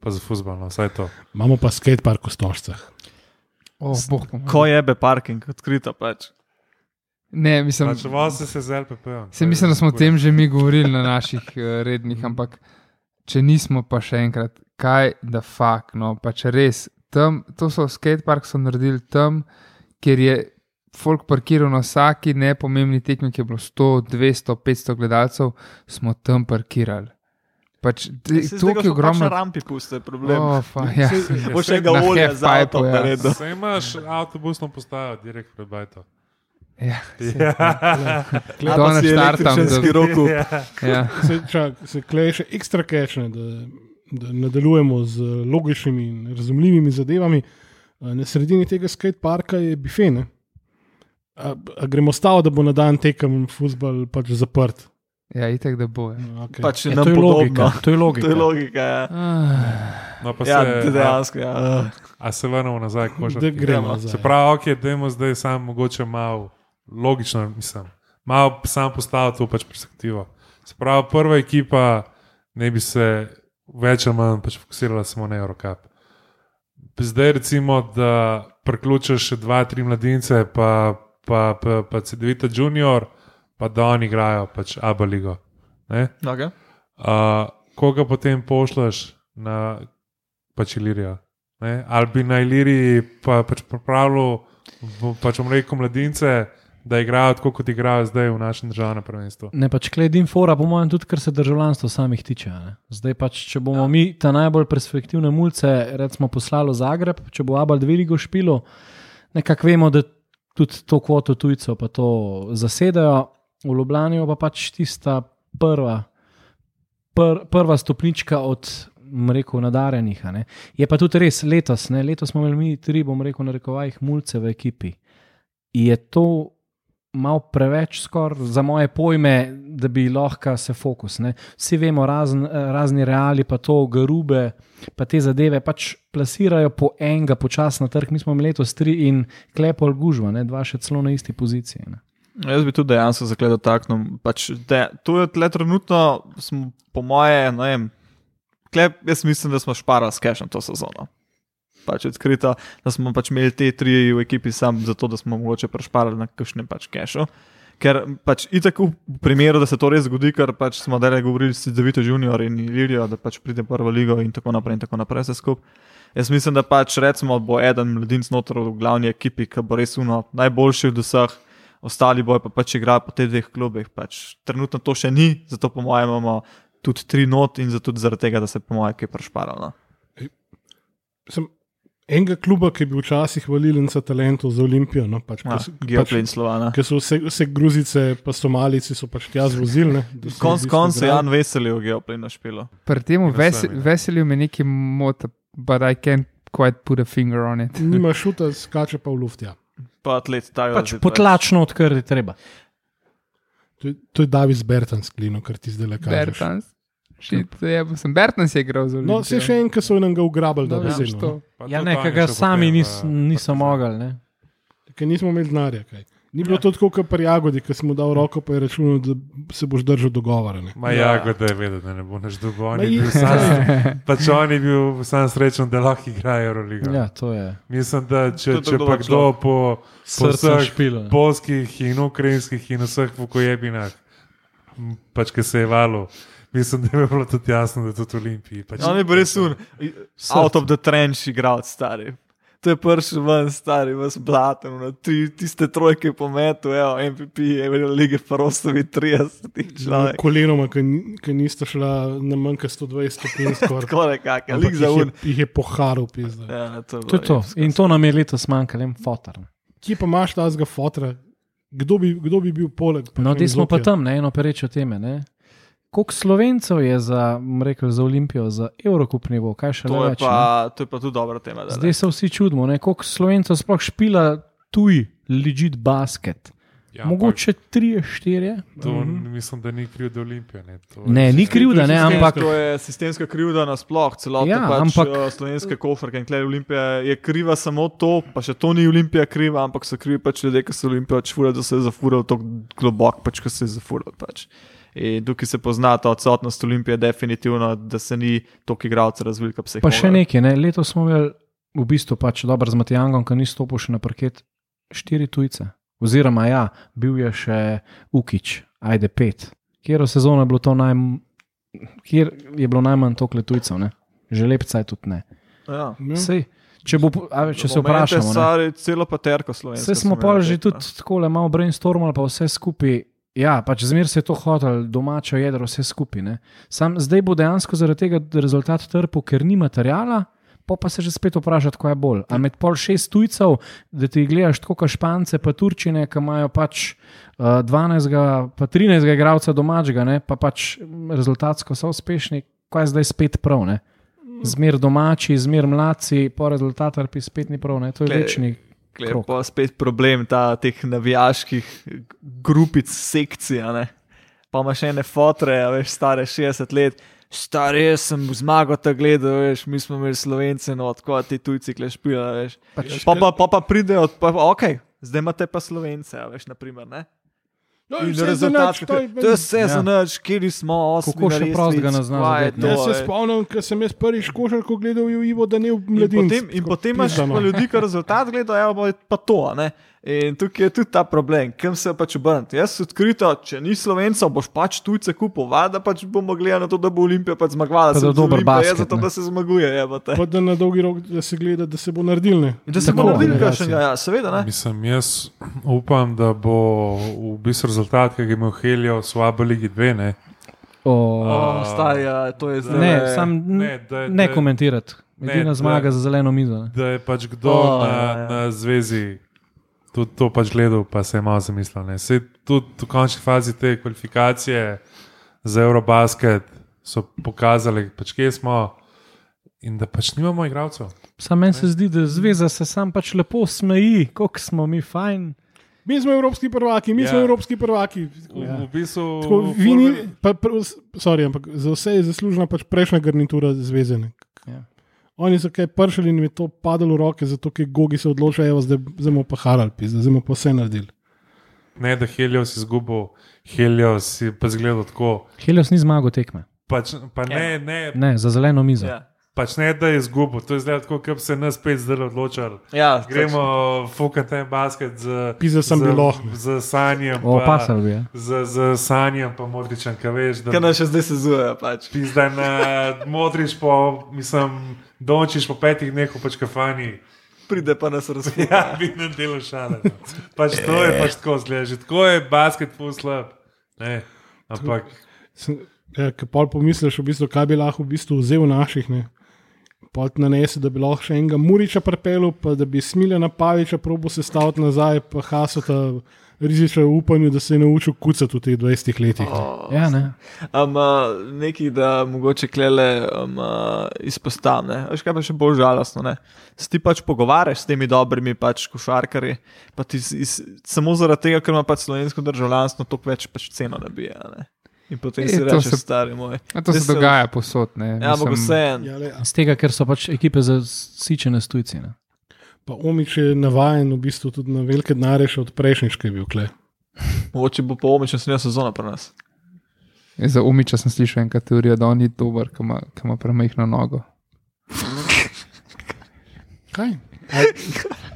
pa za futbol, no, vsaj to. imamo pa skatepark v Stožcah. oh. Ko je be parking, odkrito pač. Ne, mislim, Pač vose se z LPP-jem. Se mislim, da smo o tem že mi govorili na naših uh, rednih, ampak če nismo, pa še enkrat, kaj da fakt, no, pač res. Tam, to so skatepark so naredili tam, kjer je folk parkiral na vsaki nepomembni tekmi, ki je bilo 100, 200, 500 gledalcev, smo tam parkirali. Pač, to je ogromno. Na rampi puste problem. Oh, fa, ja. Bo še ga Na volja za avto ja. naredil. Saj imaš avtobusno postajo, direkt pred bajto. Ja, Ja. A To pa si naštartam, električni da- roku. ja. Se, čak, se kleje še ekstra kečne, da, da nadaljujemo z logičnimi in razumljivimi zadevami. A Na sredini tega skateparka je bife. ne? A, a gremo stavo, da bo na dan tekem futbol pač zaprt. ja itek da bo. Ja. Okay. Pač Ja, nam to je podobno. logika. To je logika. To je logika. Ja, Ah, No, pa ja se, a, dejansko. Ja. a se vrnemo nazaj, ko že da gremo gremo. nazaj. Se pravi, ok, dajmo zdaj samo mogoče malo logično, mislim, malo sam postaviti to pač perspektivo. Se pravi, prva ekipa ne bi se več ali manj pač fokusirala samo na Eurocup. Zdaj recimo, da priključiš še dva, tri mladince, pa, pa, pa, pa CD-vita junior, pa da oni igrajo pač Abu Ligo. Ne? Okay. Uh, koga potem pošleš na pač Ilirijo? Ne? Ali bi na Iliriji pa, pač pripravljal, pač bom rekel, mladince, da igrajo tako, kot igrajo zdaj v našem državnem prvenstvu. Ne pač kledim fora, po mojem, tudi kar se državljanstva samih tiče. Ne? Zdaj pač, če bomo ja. mi ta najbolj perspektivne mulce, recimo, poslali v Zagreb, če bo Abel Dveligo špilo, nekako vemo, da tudi to kvoto tujcev pa to zasedajo, v Ljubljani pa pač tista prva, pr, prva stopnička od. bom Rekel, nadarjenih. a ne. Je pa tudi res letos, ne? letos smo imeli mi tri, bom rekel, na rekovajih mulce v ekipi. Je to malo preveč, skoraj za moje pojme, da bi lahko se fokus. Ne. Vsi vemo, razn, razni reali, pa to, garube, pa te zadeve pač plasirajo po enega počasno na trg. Mi smo imeli letos tri in klepol gužva, ne, dva še celo na isti poziciji. Ne. Jaz bi tudi dejansko zakledal takno. Pač, to je tle trenutno, smo, po moje, ne vem, klep, jaz mislim, da smo šparali s cashom to sezono. Pač odkrito, da smo pač imeli te tri v ekipi sam zato, da smo mogoče prešparali na kakšnem pač cashu. Ker pač itak v primeru, da se to res zgodi, ker pač smo delali govorili s Devito Junior in Ilirijo, da pač pride prvo ligo in tako naprej in tako naprej vse skupaj. Jaz mislim, da pač recimo bo eden mladinc noter v glavni ekipi, ki bo res uno najboljši od vseh, ostali bojo pa pač igrajo po teh dveh klubih. Pač, trenutno to še ni, zato po mojem imamo tudi tri not in zato tudi zaradi tega, da se po mojem kaj prešparalo. Sem enega kluba, ki je bil včasih valilenca talentov za Olimpijo. No, pač, Ja, Geoplay in Slovana. Ker so vse, vse gruzice, pa somalici so pač tja zvozili. Konc koncev igrali. Jan Veseli v Geoplay na špilo. Pri tem Na ves, sami, ne. veselju me nekaj mota, but I can't quite put a finger on it. Nima šuta, skače pa v luft. Ja. Pa atlet Tajo. Pač potlačno odkriti treba. To, je- to je Davis Bertans, klino, kar ti zdaj le kažeš. Bertans. Ja, Bertans je igral za No, se še en, ki so nam ga ugrabili, da Dobro, bi se. Pa Ja, ne, ki ga sami nis, niso mogli. Ne. Ker nismo imeli denarja. Kaj. Ni bilo to tako, kot pri Jagodi, ki si mu dal roko, pa je računal, da se boš držal dogovora. Ne. Ma Ja. ja, da je vedel, da ne bo je- sam, pač on je bil sam srečen, da lahko igra Euroliga. Ja, to je Mislim, da če, To če pa kdo po, po vseh špilo. polskih in ukrajinskih in vseh vukojebinah, pač ki se je valo, mislim, da je bilo tudi jasno, da tudi Olimpiji. Pač, On je bil res un, out of the trench igral, stari. To je prvi ven, stari, vas blatem, no, ti, tiste trojke po metu, evo, MVP, je lige Farostovi 30 Z človek. kolenoma, ki ni- ki nista šla na manj kot 120 stopinj skoraj. Tako nekako, Ampak lik za jih je- un. Jih je poharil, pizda. Ja, to, je To je bilo to. epsko. In to nam je letos manjkalo, en fotor. Kje pa imaš ta zga fotra? Kdo bi, kdo bi bil poleg? No, zdaj smo pa tam, ne, eno perečo teme. Ne. Koliko slovencev je za, rekel, za Olimpijo, za Evropski nivo, kaj še To več? ne? pa, to je pa tudi dobra tema. da, Zdaj se vsi čudimo, ne, koliko slovencev sploh špila tuj, legit basket. ja, Mogoče tri, štiri. ampak To mislim, da ni kriv do Olimpije. Ne, to Ne, ni krivda, ne, ampak To je sistemska krivda nasploh, celotna Ja, pač, ampak- ampak, slovenske kofrke in klej Olimpija je kriva samo to, pa še to ni Olimpija kriva, ampak so krivi pač ljudje, ki so Olimpijo čvurali, da se je zafural tako globoko, pač, ko se je zafural. Pač. In tukaj se pozna ta odsotnost Olimpije, definitivno, da se ni toliko igralcev razvil, kot se jih Pa še nekaj, ne? letos smo imeli v bistvu pač dobro z Matijangom, ki ni stopil še na parket, štiri tujce. Oziroma, ja, bil je še Ukič, ajde pet. Kjer sezono je bilo to naj, kjer je bilo najmanj tokle tujcev, ne? že lepca je tudi ne. Ja. Sej, Če, bo, a, če se vprašamo. ne. Sari, celo paterko slovensko. Vse smo pa že tudi tako le malo brainstormali, pa vse skupaj. Ja, pač zmer se je to hotel, domačo jedro, vse skupaj. ne. Sam zdaj bo dejansko zaradi tega rezultat trpel, ker ni materijala. Pa, pa se že spet vprašati, kaj je bolj. A med pol šest tujcev, da ti gledaš tako kot špance, pa turčine, ki imajo pač uh, 12, pa 13 igralca domačega, ne, pa pač mm, rezultatsko so uspešni, kaj je zdaj spet prav. Ne. Zmer domači, zmer mladci, po rezultatu pa spet ni prav. Ne. To je Glej, večni. Je pa spet problem ta, teh navijaških grupic, sekcij. Pa imaš ene fotre, a veš, stare 60 let. Stari, jaz sem zmagal ta gledal, veš, mi smo imeli slovence, no, tako ti tujci klešpila, veš. Pač, Pa pa, pa, pa pridejo, pa, ok, zdaj imate pa slovence, a veš, naprimer, ne. No, In vse rezultat, to je to je vse Ja. za nič, kjer smo, osmi. Kako še prostega ne zna kaj je zadeti, to, Jaz se spomnim, ko sem jaz prvič košarko gledal v Ivo, da ne v In mladini. potem, in potem imaš pa ljudi, ki rezultat gledajo, pa, pa to. a Ne? In tukaj je tudi ta problem, kam se pač obrniti. Jaz odkrito, če ni slovencev, boš pač tujce kupil, da pač bomo gledali na to, da bo Olimpija pač zmagovala. Da dober Olimpijo, je basket, zato, ne. da se zmaguje. jebote. Pa da na dolgi rok da se gleda, da se bo naredil. Ne. In da se Tako, bo naredil generacija. kakšnega, ja, seveda ne. Mislim, jaz upam, da bo v bistvu rezultat, ki ga je imel Helio v Slabo Ligi 2. Ne, o, O, stari, ja, to je zdaj. ne, sam ne, ne, da, ne da, komentirati. Ne, Edina da- zmaga za zeleno mizo. ne. da je pač kdo O, oh, na, ja, ja, ja. na zvezi tudi to pač gledal, pa se je malo zamislil. ne. Saj tudi v končni fazi te kvalifikacije za Eurobasket so pokazali, pač kje smo in da pač nimamo igralcev. Sam meni se zdi, da zveza se sam pač lepo smeji, koliko smo mi fajn. Mi smo evropski prvaki, mi Ja. smo evropski prvaki. V, ja. v bistvu, Tako, vi ni, pa, pr, sorry, ampak za vse je zaslužena pač prejšnja garnitura zvezene. Ja. Oni so kaj pršili in mi to padalo v roke, zato ker gogi se odločajo, zdaj zdaj bomo pa harali, zdaj bomo pa vse naredili. Ne, da Helios izgubil, Helios je pa zgledal tako. Helios ni zmagal tekme. Pač, pa ne, ne, Ne, za zeleno mizo. Ja, pač ne, da je izgubil. To je zdaj tako, kot bi se nas spet zdaj odločili. ja Gremo fukati en basket z, Pizza sem z, bilo. z sanjem. O, pa- pasal bi. Ja. Z, z sanjem, pa modričem, kaj veš. Da, Kaj nas še zdaj sezujejo, pač. Pizda na modrič, po, mislim, dončiš po petih dneh v pač kafani. Pride pa nas razumeti. Ja, vidim delo šale. no. Pač to je pač tako zgleda. Že tako je basket full slab. Ne, ampak Ja, Ker pol pomisliš, v bistvu, kaj bi lahko v bistvu vzel naših. Ne? Pol ti nanese, da bi lahko še enega Muriča prepel, pa da bi Smiljana Paviča probo se staviti nazaj, pa Hasota riziča v upanju, da se je naučil kucati v teh 20 letih. Oh. Ja, ne. Um, uh, nekaj, da mogoče klele um, uh, izpostavim. ne. Veš, kaj pa še bolj žalostno. Ne? Se ti pač pogovarjaš s temi dobrimi pač košarkarji, pa ti iz, iz, samo zaradi tega, ker ima pač slovensko državljanstvo, toliko več pač ceno nabije. a Ne? In potem E, si to rečeš, se- stari moj. A to Zdaj se dogaja posod. Ne, Ja, ampak vse en. Ja, le, Z tega, ker so pač ekipe zasičene s tujci. Ne. pa Omič je navaden v bistvu tudi na velike denarje še od prejšnjič, ki je bil kle. Mogoče bo po omičem snega sezona pri nas. Ja, Za umiča sem slišal eno teorijo, da on ni dober, ki ima, ima premehno nogo. Kaj? A-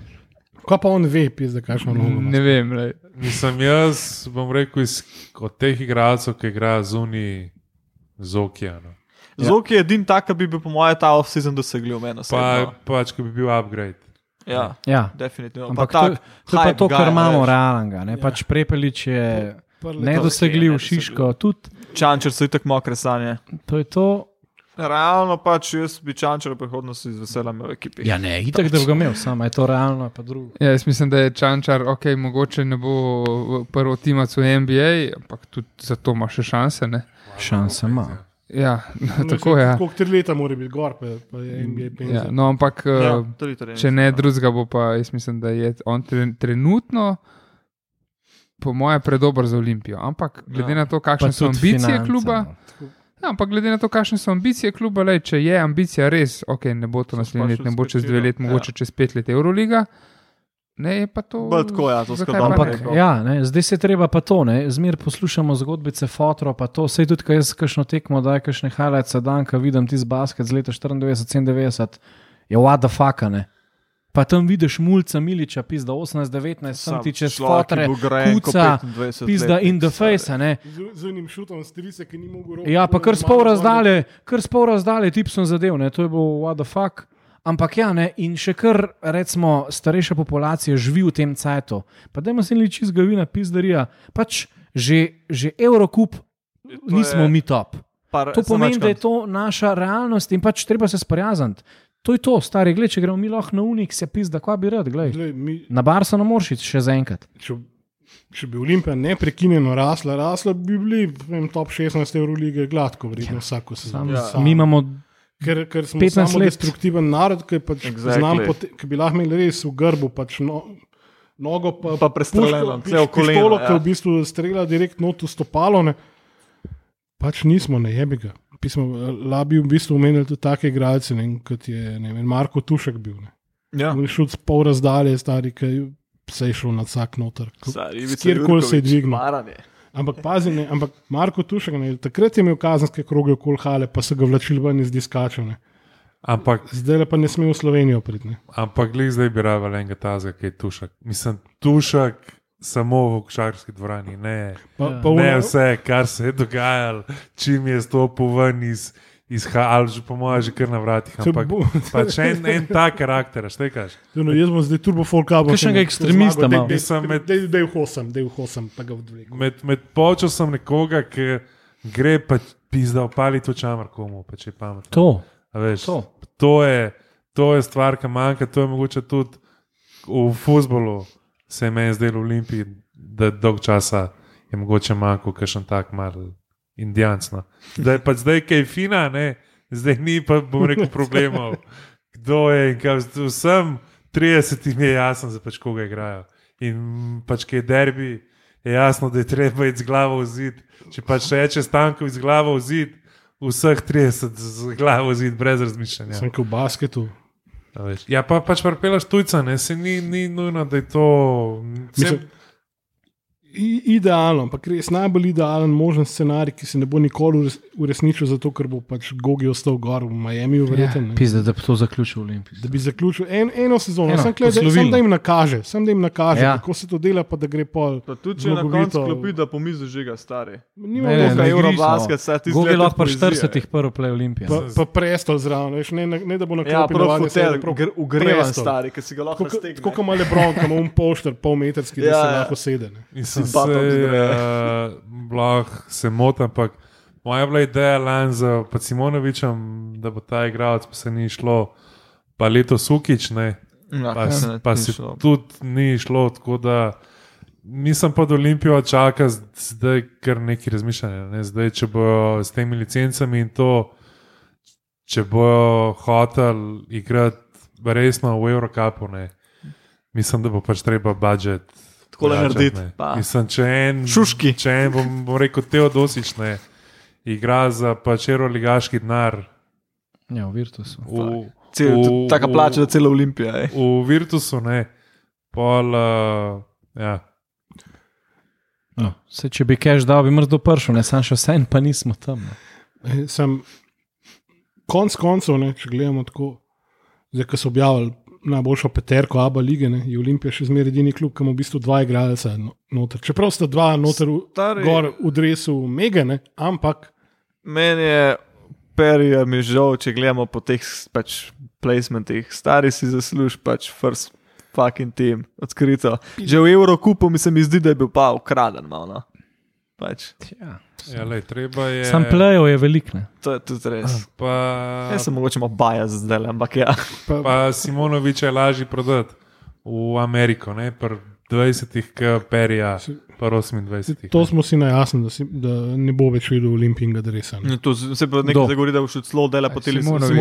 Kaj pa on ve, pizda, kakšno ima? Ne vem, lej. Mislim, jaz bom rekel, iz, od teh igralcev, ki igrajo zunaj z okeanom. Ja. Zok je edini tak, ki bi bil po mojem ta off-season dosegljiv meni. Pa, pač, ki bi bil upgrade. Ja, Ja. definitivno. Ampak pa to, tak, to je pa to, kar imamo realnega. Ne? Ja. Pač Prepelič je nedosegljiv. Šiško tudi. Čančer so itak mokre sanje. To je to. Realno pač jaz bi čančer v prihodnosti z veseljem v ekipi. Ja, ne, itak, da bi ga imel, samo je to realno, pa drugo. Ja, jaz mislim, da je Čančar, ok, mogoče ne bo prvo timac v NBA, ampak tudi zato ima še šanse. Ne? Šanse ima. Ja, No, tako je. Ja. Koliko tri leta mora biti gor, pa, pa je NBA Ja, penzija. no, ampak Ja, ja, tudi trening, če ne ja. drugega, bo pa jaz mislim, da je on tre, trenutno, po moje, predober za Olimpijo. Ampak glede Ja. na to, Pa kakšne so ambicije finance, kluba. no. Ja, ampak glede na to, kakšne so ambicije kluba, lej, če je ambicija res, ok, ne bo to leto, sploh ne bo čez dve leti, mogoče čez pet let Euroliga. Ne, je pa to. Bolj tako, ja, to ne? rekel. Ja, ne, zdaj se treba pa to, ne, zmer poslušamo zgodbice fotro, pa to, sej tudi, ko jaz kakšno tekmo, da je kakšne highlights dan, ko vidim tisti basket z leta 94-97, je what the fuck, ne. Pa tam vidiš mulca Miliča, pizda 18-19, sem ti čez fotre, kuca, pizda in the face, a ne. Z, z enim šutom strice, ki ni mogel roke. Ja, pa kar s pol razdalje, kar s pol razdalje tip sem zadev, ne, to je bilo what the fuck. Ampak ja, ne, in še kar, recimo, starejša populacija živi v tem cajtu. Pa da ima se liči zgavina, pizdarija. Pač že, že Eurocup nismo je- mi top. Par, To pomeni, da je to naša realnost in pač treba se sprijazniti. To je to, stari, gled, če gremo mi lahko na unik, se pizda, kva bi rad, gled. Glej, mi, Na Barso ne moreš iti še za enkrat. če, če bi Olimpija neprekinjeno rasla, rasla bi bili vem, top 16 Eurolige gladko, verjetno vsako Sam, sezono. Ja. Mi imamo Ker, ker smo 15 samo let. destruktiven narod, ki pač Exactly. exactly. ki bi lahko imeli res v grbu, pač no, nogo pa, Pa prestreljeno, celo piš- koleno, pištolo, ja. ki v bistvu strela direkt not v stopalo. Ne. Pač nismo, ne jebi ga. Pismo, labi v bistvu omenili tudi take igralce, ne, kot je ne vem, Marko Tušek bil. Ne. Ja. On je šel s pol razdalje, stari, ki se je šel na vsak noter. Kjerkoli se je dvignil. Ampak pazi, ne, ampak Marko Tušek, ne, takrat je imel kazenske kroge okoli hale, pa so ga vlačili ven iz diskačev. Ne. Ampak, Zdaj pa ne sme v Slovenijo priti. ne. ampak glej, zdaj bi rabil enega tazga, ki je tušak. Mislim, tušak samo v košarkarski dvorani, ne. Pa, Ja. pa Ne ono- vse, kar se je dogajalo, čim je stopil ven iz, iz že po mojem, že kar na vratih. Se Ampak bo- pač en, en tak karakter, štekaš. No, jaz bom zdaj turbo folkabo. Kakšnega ekstremista imam. Mislim, med- Da je v hosam, da je v hosam, pa ga odvlekel. Med, med počasom nekoga, ki gre pa pizda opaliti v čamar komu, pa če je pametno. to. A Veš, To. to, je, to je stvar, ki manjka. To je mogoče tudi v futbolu, se je meni zdelo v Olimpiji, da dolg časa je mogoče manjko, ker še tak mal indijanc. No. Zdaj pa zdaj, je fina, ne? zdaj ni pa, bom rekel, problemov. Kdo je in kaj, vsem 30 je jasno, za pač koga igrajo. In pač, ki je derbi, je jasno, da je treba iti z glavo v zid. Če pač reče stanko z glavo v zid, vseh 30 z glavo v zid, brez razmišljanja. Sem kot v basketu. Ja, pa pač prepelaš tujca, ne, se ni, ni nujno, da je to. Mislim, Se, I, idealno, ampak res najbolj idealen možen scenarij, ki se ne bo nikoli ures- uresničil, zato ker bo pač Gogi ostal gor v Miami, verjetno. ne. Pizda, da bi to zaključil v Olimpiji. Da bi zaključil en, eno sezono, Eno, samo da, poslovilno. sam, da jim nakaže, sam da jim nakaže Ja. kako se to dela, pa da gre pol. Pa tudi če na zmagovito- koncu klopi, da pomisliš, že ga stari. Nima Ne, ne, ne, Eurobasket, saj ti Gogi zgleda lahko pa poezija, 40 prvo play Olimpija. pa, pa prestol zraven, veš, ne, ne, ne da bo na Ja, klopi prav hotel, ugrevan stari, ki si ga lahko Tako stegne. tako kot ima Lebron, ki ima un pošter, pol metrski, da Ja, se ja. lahko sede. Ne. Mislim, Si batom se, lahko se motim, ampak moja bila ideja lani za pa Simonovičem, da bo ta igralec, pa se ni šlo, pa leto Sukič, ne, Ja, pa, se ne- pa ni se šlo. tudi ni šlo, tako da nisem pod Olimpijo čakal, zdaj kar neki razmišljanja. Ne? Zdaj, če bojo s temi licencami in to, če bojo hotel igrati resno v ne, mislim, da bo pač treba budžet. Vračati, narediti, ne. pa. Mislim, če en, Šuški. če en bom, bom rekel, Teodosič ne igra za pač ligaški denar. Ja, v Virtusu. V, Cel, v- taka plača, da cela Olimpija. ej. V Virtusu, ne, pol, uh, ja. No, se, če bi cash dal, bi mrzlo pršel, ne sam še vse, pa nismo tam. No. Eh, Sem konc koncev, ne, če gledamo tako, zdaj, ko so objavili najboljšo peterko Abu lige, ne, je Olimpija še zmeraj edini klub, ki ima v bistvu dva igralca no- noter. Čeprav sta dva noter v, Stari- gor v dresu Megane, ampak Meni je perija mi žal, če gledamo po teh pač, placementih. Stari si zasluž pač first fucking team, odkrito. Že v Eurokupu mi se mi zdi, da je bil pa ukraden malo. No. Pač, Ja. Ja, lej, treba je. Sam plejo je velik. Ne? to je tudi res. Pa, Jaz sem mogoče malo bajas zdaj, ampak ja. pa, pa Simonovič je lažje prodati v Ameriko, ne pa 20, k Perija, pa 28. to smo si najjasni, da, si, da ne bo več videl olimpijskega dresa. Ne. To se pa Kdo? nekaj zagovori, da bo šel celo dela po teli sezoni.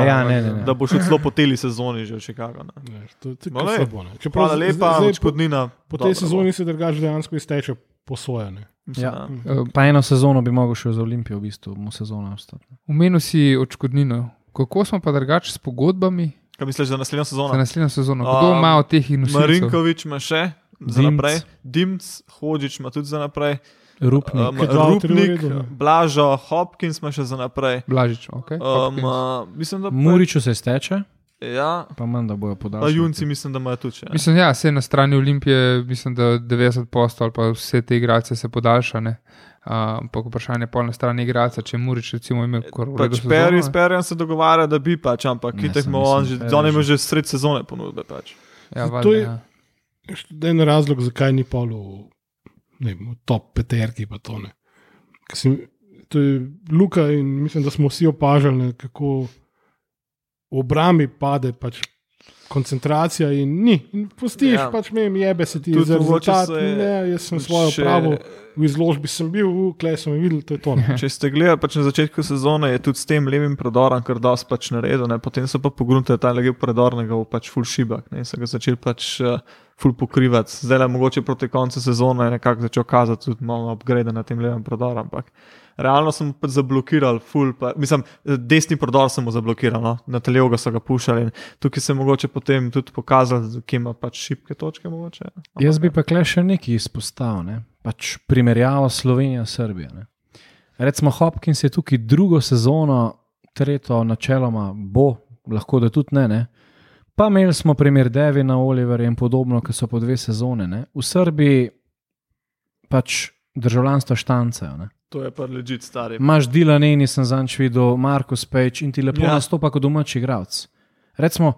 Ja, ne, ne, ne. Da bo šel celo po teli sezoni že v Chicago. ne. Ne, To je No, tako lej. slabo. Hvala lepa, zdaj odškodnina. po tej sezoni se drugače dejansko izteče posojene. Mislim, Ja. ja. Eh, Pa eno sezono bi mogel še za Olimpijo, v bistvu, mu sezona ostati. Omenil si odškodnino. Kako smo pa drugače s pogodbami Kaj misliš za naslednjo za sezono? naslednjo sezono? Kdo Um, ima od teh in vseh? Marinkovič ima še za Dimc. naprej, Dimc, Hodžič ima tudi za naprej, Rupnik. um, Rupnik? Blažo, Hopkins ima še za naprej. Blažič, okay? Um, uh, mislim, da Muriču se steče. Ja, Pa manj, da bojo pa podaljšali. junci mislim, da imajo tudi še. Mislim, ja, se na strani Olimpije, mislim, da 90 postov ali pa vse te igrače se podaljšane. Ampak vprašanje je na strani igrača, če Murič recimo ima v redu Pač Perry s ne. Perryjem se dogovarja, da bi pač, ampak Ne, kitek mu on že, on ima že- sred sezone ponudbe pač. Ja, To valjda, je- ja. En razlog, zakaj ni pol v, ne vem, v top peterki. pa To, ne. Ker si, to je Luka in mislim, da smo vsi opažali, ne, kako v obrambi pade pač koncentracija in ni. In pustiš, Ja. pač me jebe se ti Tudi za rezultat. se- Ne, jaz sem svojo še- pravo, v izložbi sem bil, v klej sem videl, to je to. Ne. Če ste gledali pač na začetku sezone, je tudi s tem levim predorom, kar dosti pač naredil, ne? potem so pa pogruntali ta levi predor, da bo pač full šibak, ne? in so ga začeli pač uh, full pokrivati. Zdaj le mogoče proti koncu sezone je nekako začel kazati tudi malo upgrade na tem levem predoru, ampak realno sem pač zablokiral, full, pa, mislim, desni predor sem mu zablokiral, no? na televga so ga pušali in tukaj se je mogoče potem tudi pokazati, kje ima pač šibke točke mogoče. Jaz bi pa kle še nekaj izpostavil, ne? pač primerjavo Slovenija-Srbija. Recimo Hopkins je tukaj drugo sezono, tretjo načeloma bo, lahko da tudi ne. ne? Pa imeli smo primer Devina, Oliverja in podobno, ki so po dve sezone. Ne? V Srbiji pač državljanstvo štancajo. Ne? To je pa ležit stari. Imaš Dilane, nisem zanč videl, Marko Spejč in ti lepo Ja. nastopa kot domači igralec. Recimo,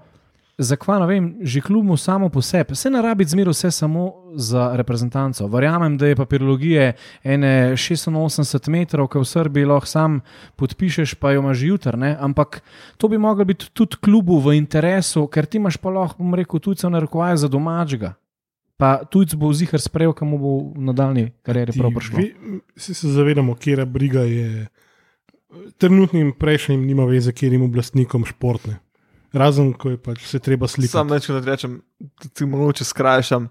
zakaj ne vem, že klubu samo po sebi, se ne rabi zmeraj vse samo za reprezentanco. Verjamem, da je papirologije ene 86 metrov, ki v Srbiji lahko sam podpišeš, pa jo imaš jutr, ne? ampak to bi moglo biti tudi klubu v interesu, ker ti imaš pa lahko, bom rekel, tujcev narekovaj za domačega. Pa tujc bo zihar sprejel, kam bo v nadaljni karieri Ti prav prišlo. ve- Vsi se zavedamo, kje briga je. Trenutnim prejšnjim nima veze, kje jim oblastnikom športne. Razen, ko je pač se treba slikati. Sam večkrat rečem, da ti mogoče skrajšam.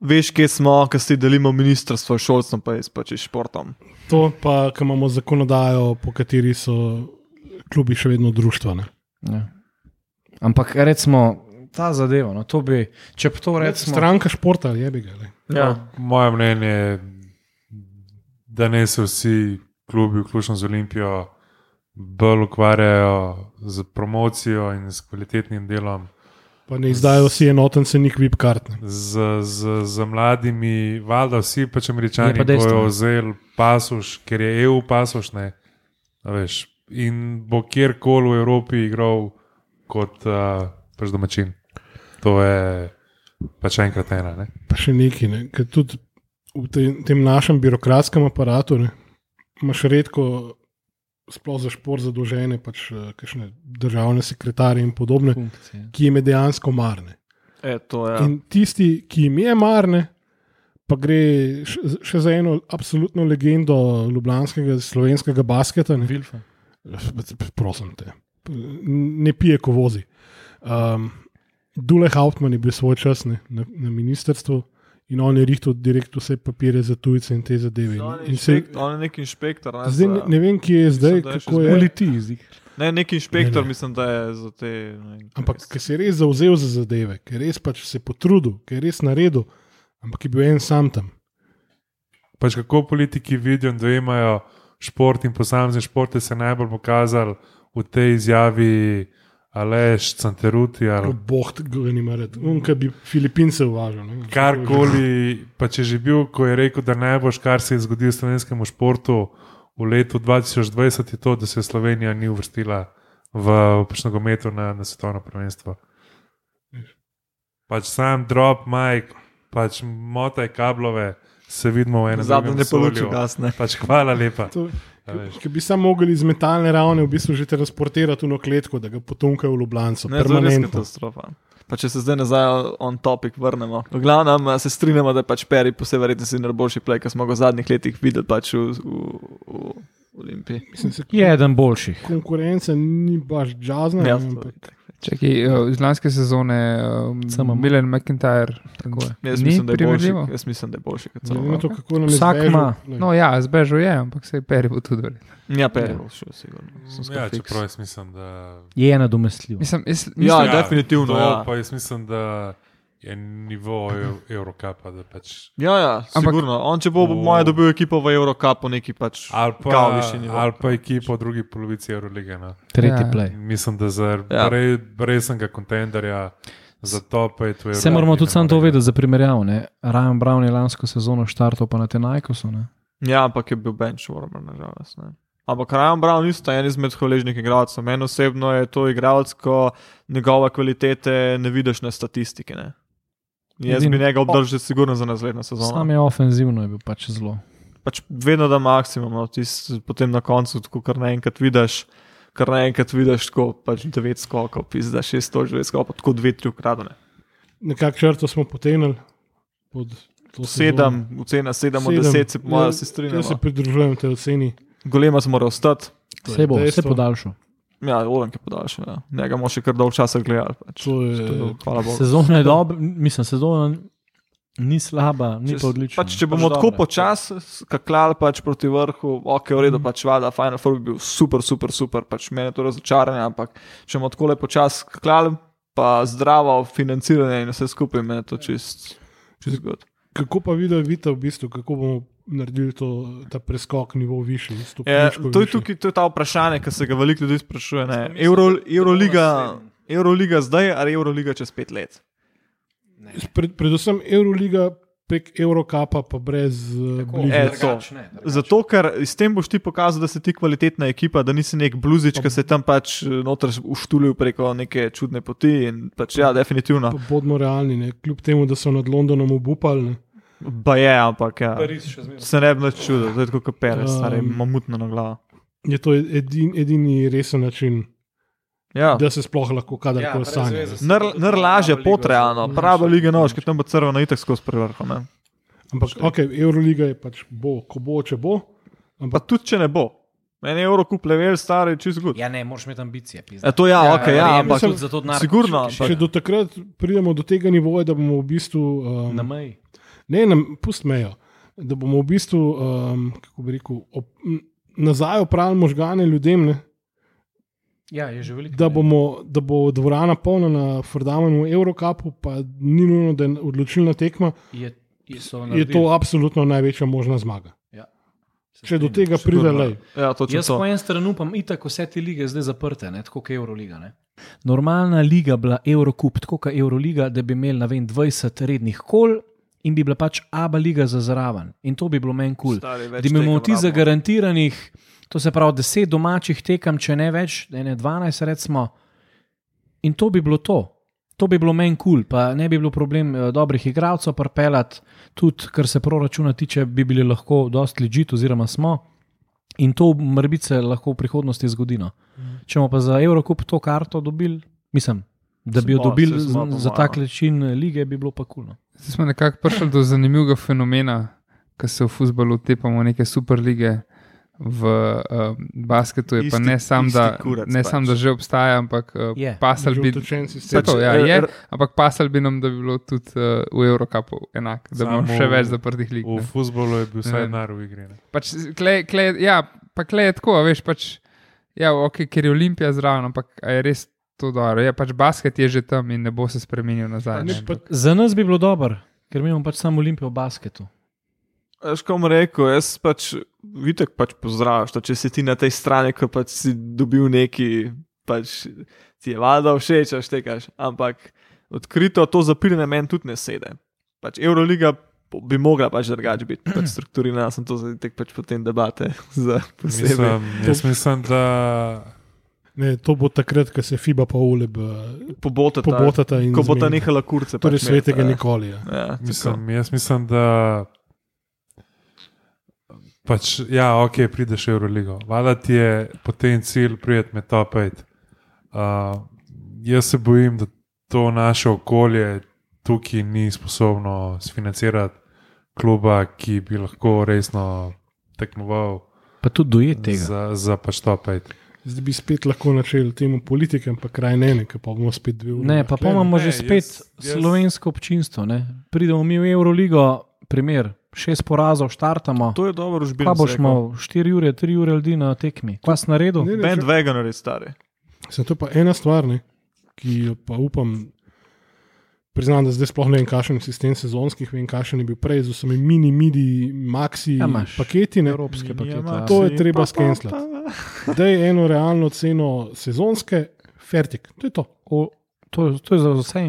Veš, kje smo, ki si delimo ministrstvo s šolstvom, pa jaz pač športom. To pa, ko imamo zakonodajo, po kateri so klubi še vedno društva. ne. Ja. Ampak recimo ta zadeva, no, to bi, če bi to recimo. Stranka športa, je bi ga. le. Ja. Moje mnenje je, da ne se vsi klubi, vključno z Olimpijo, bolj ukvarjajo z promocijo in s kvalitetnim delom. Pa ne izdajo vsi enoten cenik VIP kartne. Z, z, z mladimi, valjda vsi pač američani dejstvo, bojo ne. vzeli pasuš, ker je EU pasuš, ne, veš, in bo kjerkoli v Evropi igral kot uh, pač domačin. To je pač enkrat ena. Ne? Pa še nekaj, ne? ker tudi v tem, tem našem birokratskem aparatu ne, imaš redko, sploh za šport, zadolžene pač eh, kakšne državne sekretarje in podobne, funkcije. ki jim je dejansko marne. E, to. Ja. In tisti, ki jim je marne, pa gre še, še za eno absolutno legendo ljubljanskega, slovenskega basketa. Ne, Vilfa. prosim te, ne pije, ko vozi. Um, Dule Hauptmann je bil svoj čas ne, na, na ministrstvu in on je rihtel direkt vse papire za tujce in te zadeve. On In, je, in se, inšpekt, on je nek inšpektor. Ne, zdaj ne, ne vem, kje je zdaj, da je kako je. Politi, ne, nek inšpektor, Ne, ne. mislim, da je za te. Ne, Ampak, ker se je res zauzel za zadeve, ker je res pač se potrudil, ker je res naredil, ampak je bil en sam tam. Pač kako politiki vidijo in dojemajo šport in posamezne športe, se je najbolj pokazal v tej izjavi Aleš, Canteruti ali Boh ga ni maret. Unka bi Filipince uvažal. ne. karkoli. Pa če že bil, ko je rekel, da najboljš, kar se je zgodilo slovenskemu športu v letu 2020, je to, da se Slovenija ni uvrstila v pač nogometu na, na svetovno prvenstvo. Pač sam drop, Mike, pač motaj kablove, se vidimo v enem Zadnji drugem ne polučil vesolju. gasne. Pač hvala lepa. To-. Ki bi samo mogli iz metalne ravni v bistvu že transportirati v eno kletko, da ga potunkajo v Ljubljano. Ne, to je katastrofa. Pa če se zdaj nazaj on topic vrnemo. V glavnem se strinjamo, da je pač Peri po vsej verjetnosti najboljši play, ki smo ga v zadnjih letih videli pač v, v, v Olimpiji. Mislim, se, Je eden boljših. konkurenca ni baš džazna. Ja, ampak- je. Čakaj, eh, iz lanske sezone um, Samo- Milan McIntyre. Jaz mislim, da je boljši, jaz mislim, da je boljši kot Glede na to, Vsak ima. No, ja, zbežal je, ampak se je peri bo tudi verjetno. Ja, Peri bo šel, sigurno. Ja, čeprav jaz mislim, da. Je nadomestljiv. Mislim, jaz, Ja, mislim, definitivno, To, ja. pa jaz mislim, da je nivo Eurocapa. da Pač, Ja, ja, Ampak- sigurno. On, če bo V- moja dobil ekipo v Eurocupu, neki pač. ali Kao pa, višji nivo. ali pa ekipo v drugi polovici Eurolige. No. Tretji Ja. play. Mislim, da za Ja. ja. resnega kontenderja za to pa je to. Vse moramo tudi sam to vedeti za primerjavo. ne. Ryan Brown je lansko sezono štartal pa na Tenajkosu. Ja, ampak je bil benchwarmer, nažalost. Ampak Ryan Brown isto je en izmed hvaležnih igralcev. Meni osebno je to igralec, ko njegove kvalitete ne vidiš na statistiki. Ne. Jaz Edin- bi njega obdržal sigurno za naslednjo sezono. Sam je ofenzivno je bil pač zelo. pač vedno da maksimum, no, tis, potem na koncu, tako kar naenkrat vidiš, kar naenkrat vidiš, tako pač 9 skokov, pizda 6 točk, 9 skokov, pa tako 2-3 ukradene. Nekako črto smo potegnili pod to sezono. 7, ocena 7 od Sedem. 10, se po mojem Ja, se Jaz se strinjam. pridružujem tej oceni. Golema se mora ostati. To Vse bo, dejstvo. podaljšal. Ja, Orang je podaljšal. Ja. Njega bomo še kar dolgo časa gledali. Pač. Sezona je dobra, mislim, sezona ni slaba, ni pa odlična. Pač, če bomo Pač tako dobra. počasi skakljali pač proti vrhu, ok, v redu, pač vada, Final Four bi bil super, super, super, pač meni je to razočaranje, ampak če bomo tako le počasi skakljali, pa zdravo financiranje in vse skupaj, meni je to čist. čist good. Kako pa videl Vita v bistvu, kako bomo naredili to, ta preskok nivo višji? Je, to, je tukaj, to je ta vprašanje, ki se ga veliko ljudi sprašuje. ne. Euro, Euroliga, Euroliga zdaj ali Euroliga čez pet let? Pred, predvsem Euroliga prek Eurokapa, pa brez uh, E, bližnjic. to. Zato, ker s tem boš ti pokazal, da si ti kvalitetna ekipa, da nisi nek bluzič, ki se tam pač eh, noter uštulil preko neke čudne poti. In pač, ja, definitivno. Pa bodimo realni, ne? kljub temu, da so nad Londonom obupali. ne. Ba je, ampak ja. Se ne bi več čudil, to je tako kot pere, Um, stari mamutno na glavo. Je to edin, edini resen način, Ja. da se sploh lahko kadarkoli sanja. ne. Nar, nar lažje potrejalno, prava liga nož, ki tam bo crvena itak skozi prevrhom. ne. Ampak ok, Euroliga je pač bo, ko bo, če bo. Pa Ampak tudi če ne bo. Meni je Eurocup level stari, čist gut. Ja, ne, moraš imeti ambicije. pizda. E, to ja, ok, ja, verjemem, ampak tudi zato denar- sigurno, če- če do takrat pridemo do tega nivoja, da bomo v bistvu. Um, Na meji. Ne, ne, pust mejo. Da bomo v bistvu, um, kako bi rekel, op, m, nazaj opravili možgane ljudem, ne, Ja, je že veliko. da, bomo, da bo dvorana polna na Fordamenu Eurocupu, pa ni nujno, da je odločilna tekma, Je, je, so je to absolutno največja možna zmaga. Ja. Se Če do tega pride, lej. Ja, Jaz to. po eni strani upam, itak vse te lige zdaj zaprte, ne, tako kot Euroliga. Ne. Normalna liga bila Eurocup, tako kot Euroliga, da bi imeli na vem 20 rednih kol in bi bila pač Aba liga za zraven. In to bi bilo meni kul. Cool. Da imamo ti zagarantiranih, to se pravi 10 domačih tekem, če ne več, da ne 12, recimo. In to bi bilo to. To bi bilo meni kul, cool. pa ne bi bilo problem eh, dobrih igralcev parpelat, tudi kar se proračuna tiče, bi bili lahko dosti ležit, oziroma smo. In to morda se lahko v prihodnosti zgodi. No. Če bomo pa za Evropo to karto dobili, mislim, da bi jo dobili za tak način lige, bi bilo pa kul. No. Zdaj smo nekako prišli do zanimivega fenomena, ko se v futbalu tepamo neke super lige. V uh, basketu je pa Isti- ne samo, da, ne pač. sam, da že obstaja, ampak uh, Je. pasal Že bi. Vse to, ja, Pač, je, r- ampak pasal bi nam, da bi bilo tudi uh, v Evropi enak, da imamo še več zaprtih lig. V ne. futbolu je bil vsaj Ne. denar v igri. ne. Pač, klej, klej, ja, pa klej je tako, veš, pač, ja, okay, ker je Olimpija zraven, ampak a je res to dobro. Ja, pač basket je že tam in ne bo se spremenil nazaj. Ne, ne. pa, Za nas bi bilo dobro, ker mi imamo pač samo Olimpijo v basketu. Veš, kom rekel, jaz pač vitek pač pozdravljaš, to, če si ti na tej strani, ko pač si dobil neki, pač ti je valjda všeč, štekaš. Ampak odkrito to zapiranje meni tudi ne sede. Pač Euroliga bi mogla pač drugače biti, pač strukturirana, sem to zdaj tek pač potem debate za posebej. Mislim, jaz mislim, da ne, to bo takrat, ko se FIBA pa uleb Pobotata, pobotata in ko bo ta nehala kurce. Torej, pač svetega imeti, nikoli. Ja. Ja, tako. Mislim, jaz mislim, da pač, ja, ok, prideš v Euroligo. Vala ti je potem cilj prijeti med top 5. Uh, jaz se bojim, da to naše okolje tukaj ni sposobno sfinancirati kluba, ki bi lahko resno tekmoval Pa tudi dojet tega. za, za pač top 5. Zdaj bi spet lahko načeli temu politike, ampak kraj ne, ker pa bomo spet dve uri. Ne, pa tukaj. imamo že Ne, spet jaz- jaz- slovensko občinstvo. Ne? Pridemo mi v Euroligo, primer, šest porazov, štartamo. To je dobro, žbil. Pa boš imel 4 ure, 3 ure ljudi na tekmi. Kaj si naredil? Ne, ne, Band če- veganer je stari. Sem to pa ena stvar, ne, ki jo pa upam, Priznam, da zdaj sploh ne vem, kakšen sistem sezonskih, vem, kakšen je bil prej z vsemi mini, midi, maxi Ja, imaš paketi. Ne? Evropske pakete. Minima, ja. To je treba skenslati. Daj eno realno ceno sezonske, fertik. To je to. O, to, to je za vse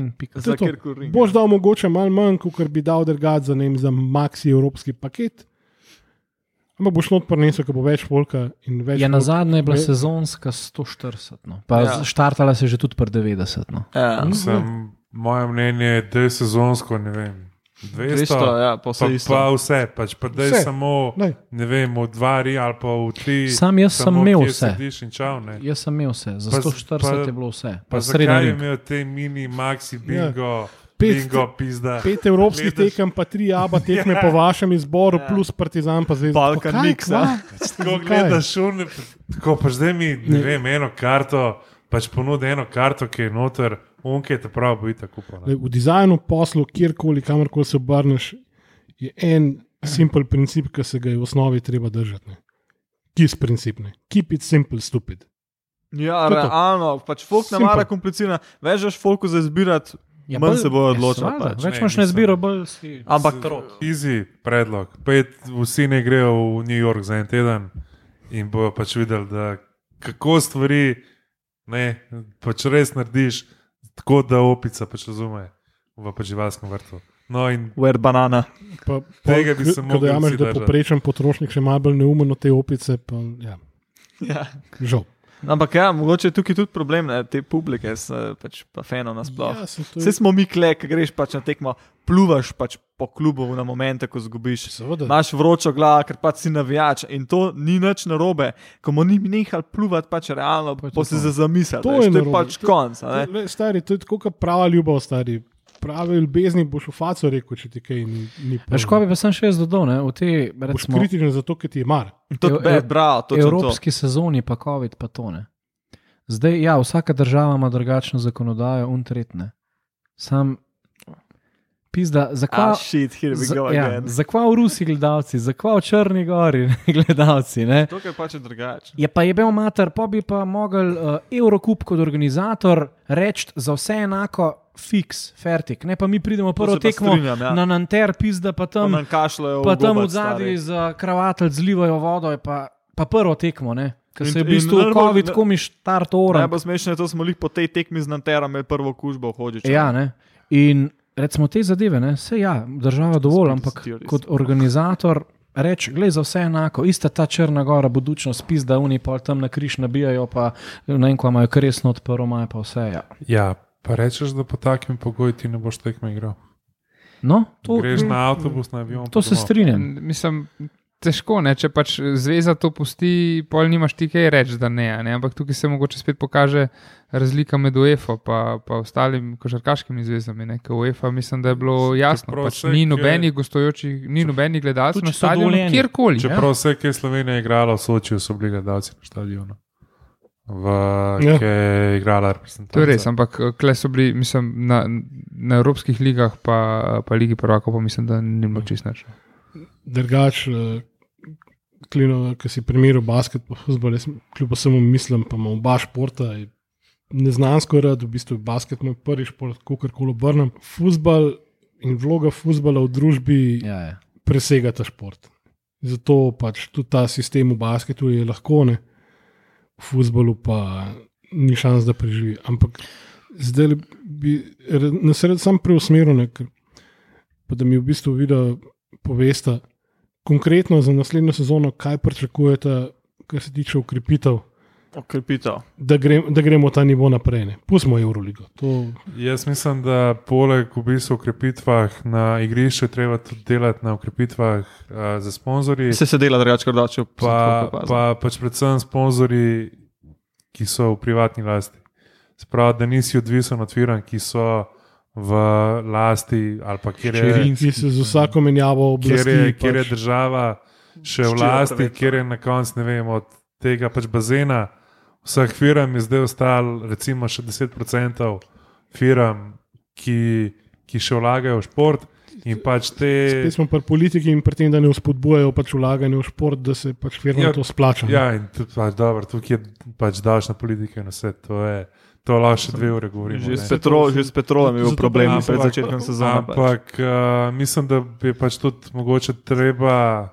kjerkoli ring. Boš dal mogoče malo manj, kot bi dal drgat za, vem, za maxi evropski paket. Ampak boš not prinesel, ko bo več volka in več. Ja, na zadnje je bila ve- sezonska 140, no. pa Ja. ja. štartala se je že tudi pri 90. No. Ja, Sem, moje mnenje je, da je sezonsko, ne vem, 200, 200, ja, pa pa, vse isto. pa vse, pač pa da je samo, Daj. ne vem, v dva ri ali pa v tri. Sam jaz sem samo imel kje vse. Čau, ne. Jaz sem imel vse, za Pa z- 140 pa- je bilo vse. Pa Pa zakaj imel te mini, maxi, bingo, Pet- bingo, pizda. Pet evropskih Gledaš- tekem, pa tri aba tekme po vašem izboru, Ja. plus Partizan, pa zdaj Balkan mix, ja. Tako gledaš, šune, tako pa zdaj mi, ne, Ne. vem, eno karto, pač ponudi eno karto, ki je noter, unke je te prav bo itak kupil. ne. V dizajnu, poslu, kjerkoli, kamorkoli se obrneš, je en simpel princip, ki se ga je v osnovi treba držati. ne. Kis princip. Ne. Keep it simple, stupid. Ja, realno, pač folk ne mara komplicirano. Več daš folku za izbirati, Ja, manj se bojo seveda, pač. Več imaš na izbiro, bolj si. Ampak Easy predlog. Pet, vsi ne grejo v New York za en teden in bojo pač videli, da kako stvari ne, pač res narediš, tako da opica pač razume v pač živalskem vrtu. No, in Wear banana. Pa, Tega bi se mogli dojameš, vsi da je držati. poprečen potrošnik še malo bolj neumen od te opice, pa ja, Ja. žal. Ampak ja, mogoče je tukaj tudi problem ne, te publike, s, pač pa fenov nasploh. Ja, to Vse smo mi kle, ki greš pač na tekmo, pluvaš pač po klubu na momente, ko zgubiš. Seveda. Imaš vročo glavo, ker pač si navijač in to ni nič narobe. Ko mu ni nehal pluvati, pač realno, Pa je to pa si to. za zamisel. To veš, je to je pač konc. stari, to je kot prava ljubav, stari. Prave ljubezni boš v faco rekel, če ti kaj ni. ni ko bi pa sem še jaz dodal, ne, v tej Boš recimo, kritičen zato, ker ti je mar. To je bravo, to je evropski sezoni, pa COVID, pa tone. Zdaj, ja, vsaka država ima drugačno zakonodajo, untretne. Sam, pizda, zakaj? Ah, shit, here we Za, go ja, again. zakaj v Rusi gledalci, zakaj v Črni gori gledalci? Ne? To je pač drugače. Je pa je bil mater, pa bi pa mogel uh, Eurocup kot organizator reči za vse enako, fiks, fertik. Ne pa mi pridemo prvo pa tekmo strinjam, ja. na Nanter, pizda pa Tam nam kašljajo. pa tam v zadnji za kravatelj zlivajo vodo, pa, pa prvo tekmo, ne. Ker se je v bistvu COVID komi štart ora. Najbolj smešno je to, smo jih po tej tekmi z Nanterom imeli prvo kužbo Hočiču. Ja, ne. In recimo te zadeve, ne, se ja, država dovolj, ampak kot organizator reči, gledaj za vse enako, ista ta Črna gora, budučnost, pizda, oni pa tam na križ nabijajo, pa ne vem, ko imajo kar resno odprlo, imajo pa vse. Ja. Ja, pa rečeš, da po takim pogoji ti ne boš tekme igral. No, to, Greš na avtobus, na avion. to se strinjam. Mislim, težko, ne? če pač zveza to pusti, pol nimaš ti kaj reči, da ne, a ne. Ampak tukaj se mogoče spet pokaže razlika med UEFA in pa, pa ostalimi košarkaškimi zvezami. ne, ker UEFA mislim, da je bilo jasno, Čeprav pač ni nobenih gostujočih, ni nobenih gledalcev na stadionu, kjerkoli. Čeprav vse, ki je Slovenija igrala v Sočiju, so bili gledalci na stadionu. V, Ja. ki je igrala reprezentanca. To je res, ampak eh, kle so bili, mislim, na, na evropskih ligah, pa, pa Ligi prvakov, pa mislim, da ni bilo čist nič. Drugač, uh, klino, ki si primerjal basket, pa futbol, jaz kljub vsemu mislim, pa imam oba športa. je Neznansko rad, v bistvu je basket moj prvi šport, kako koli obrnem. Futbol in vloga futbola v družbi Ja, ja. presega ta šport. Zato pač tudi ta sistem v basketu je lahko, ne, v futbolu pa ni šans, da preživi. Ampak zdaj bi nas rad sam preusmeril, pa da mi v bistvu video povesta konkretno za naslednjo sezono, kaj pričakujete, kar se tiče ukrepitev, Okrepitev. da, gre, da gremo ta nivo naprej. Ne. Pustimo Euroligo. To, Jaz mislim, da poleg v bistvu ukrepitvah na igrišču treba tudi delati na ukrepitvah uh, za sponzorje. Vse se dela drugače, kot da če pa, pa pač predvsem sponzorji, ki so v privatni lasti. Spravi, da nisi odvisen od firm, ki so v lasti ali pa kjer je, ki se z vsako menjavo kjer oblasti. je, kjer je pač, država še v lasti, kjer je na koncu, ne vem, od tega pač bazena. Vseh firm je zdaj ostalo, recimo, še 10% firm, ki, ki še vlagajo v šport. In pač te. Spet smo pri politiki in pri tem, da ne vzpodbujajo pač vlaganje v šport, da se pač firma Ja, to splača. ne. Ja, in tudi pač, dobro, tukaj je pač davčna politika in vse. To je, To lahko še dve ure govorimo. Že ne. s, Petro, že s Petrolom je bil problem pa- pred začetkom sezone. pač. Ampak uh, mislim, da bi pač tudi mogoče treba,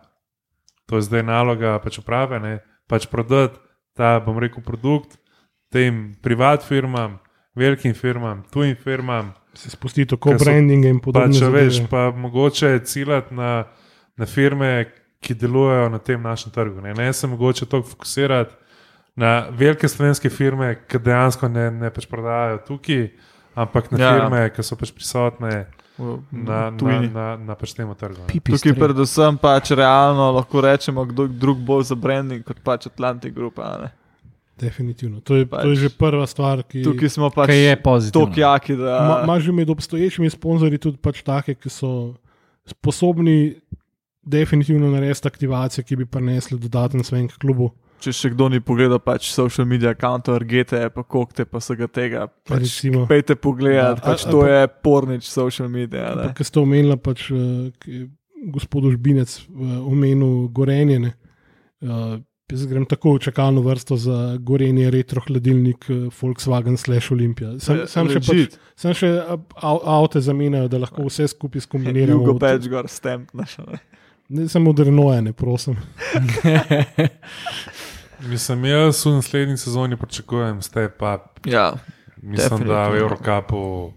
to je zdaj naloga pač uprave, ne, pač prodati ta, bom rekel, produkt tem privat firmam, velikim firmam, tujim firmam. Se spusti tako so- branding in Pa podobno. če veš, pa mogoče ciljati na, na firme, ki delujejo na tem našem trgu. Ne, ne se mogoče toliko fokusirati na velike slovenske firme, ki dejansko ne, ne pač prodajajo tukaj, ampak na Ja. firme, ki so pač prisotne V- na, na, tujini. na, na pač tem trgu. ne. Tukaj predvsem pač realno lahko rečemo, kdo drug bolj za branding kot pač Atlantic Group. a ne. Definitivno. To je, Pač- to je že prva stvar, ki Tukaj smo pač Kaj je pozitivno. tako jaki, da Ma- Imaš že med obstoječimi sponzorji tudi pač take, ki so sposobni definitivno narediti aktivacije, ki bi prinesli dodaten sven k klubu. Če še kdo ni pogledal pač social media accountov, Argete, pa kokte, pa vsega tega. Pač, Recimo. Pejte pogledat, Ja, pač a- a to pa- je pornič social media. Ker ste omenili, pač, eh, je gospod Žbinec eh, omenil gorenje. Eh, Jaz grem tako v čakalno vrsto za gorenje retro hladilnik eh, Volkswagen Slash Olympia. Sem, sem, še, pač, sem še av- avte zamenjajo, da lahko vse skupaj skombiniramo. Jugo pač gor stemp. naš. Ne samo drnoje, ne prosim. Mislim, jaz v naslednji sezoni pričakujem step up. Ja, Mislim, da v. Eurocapu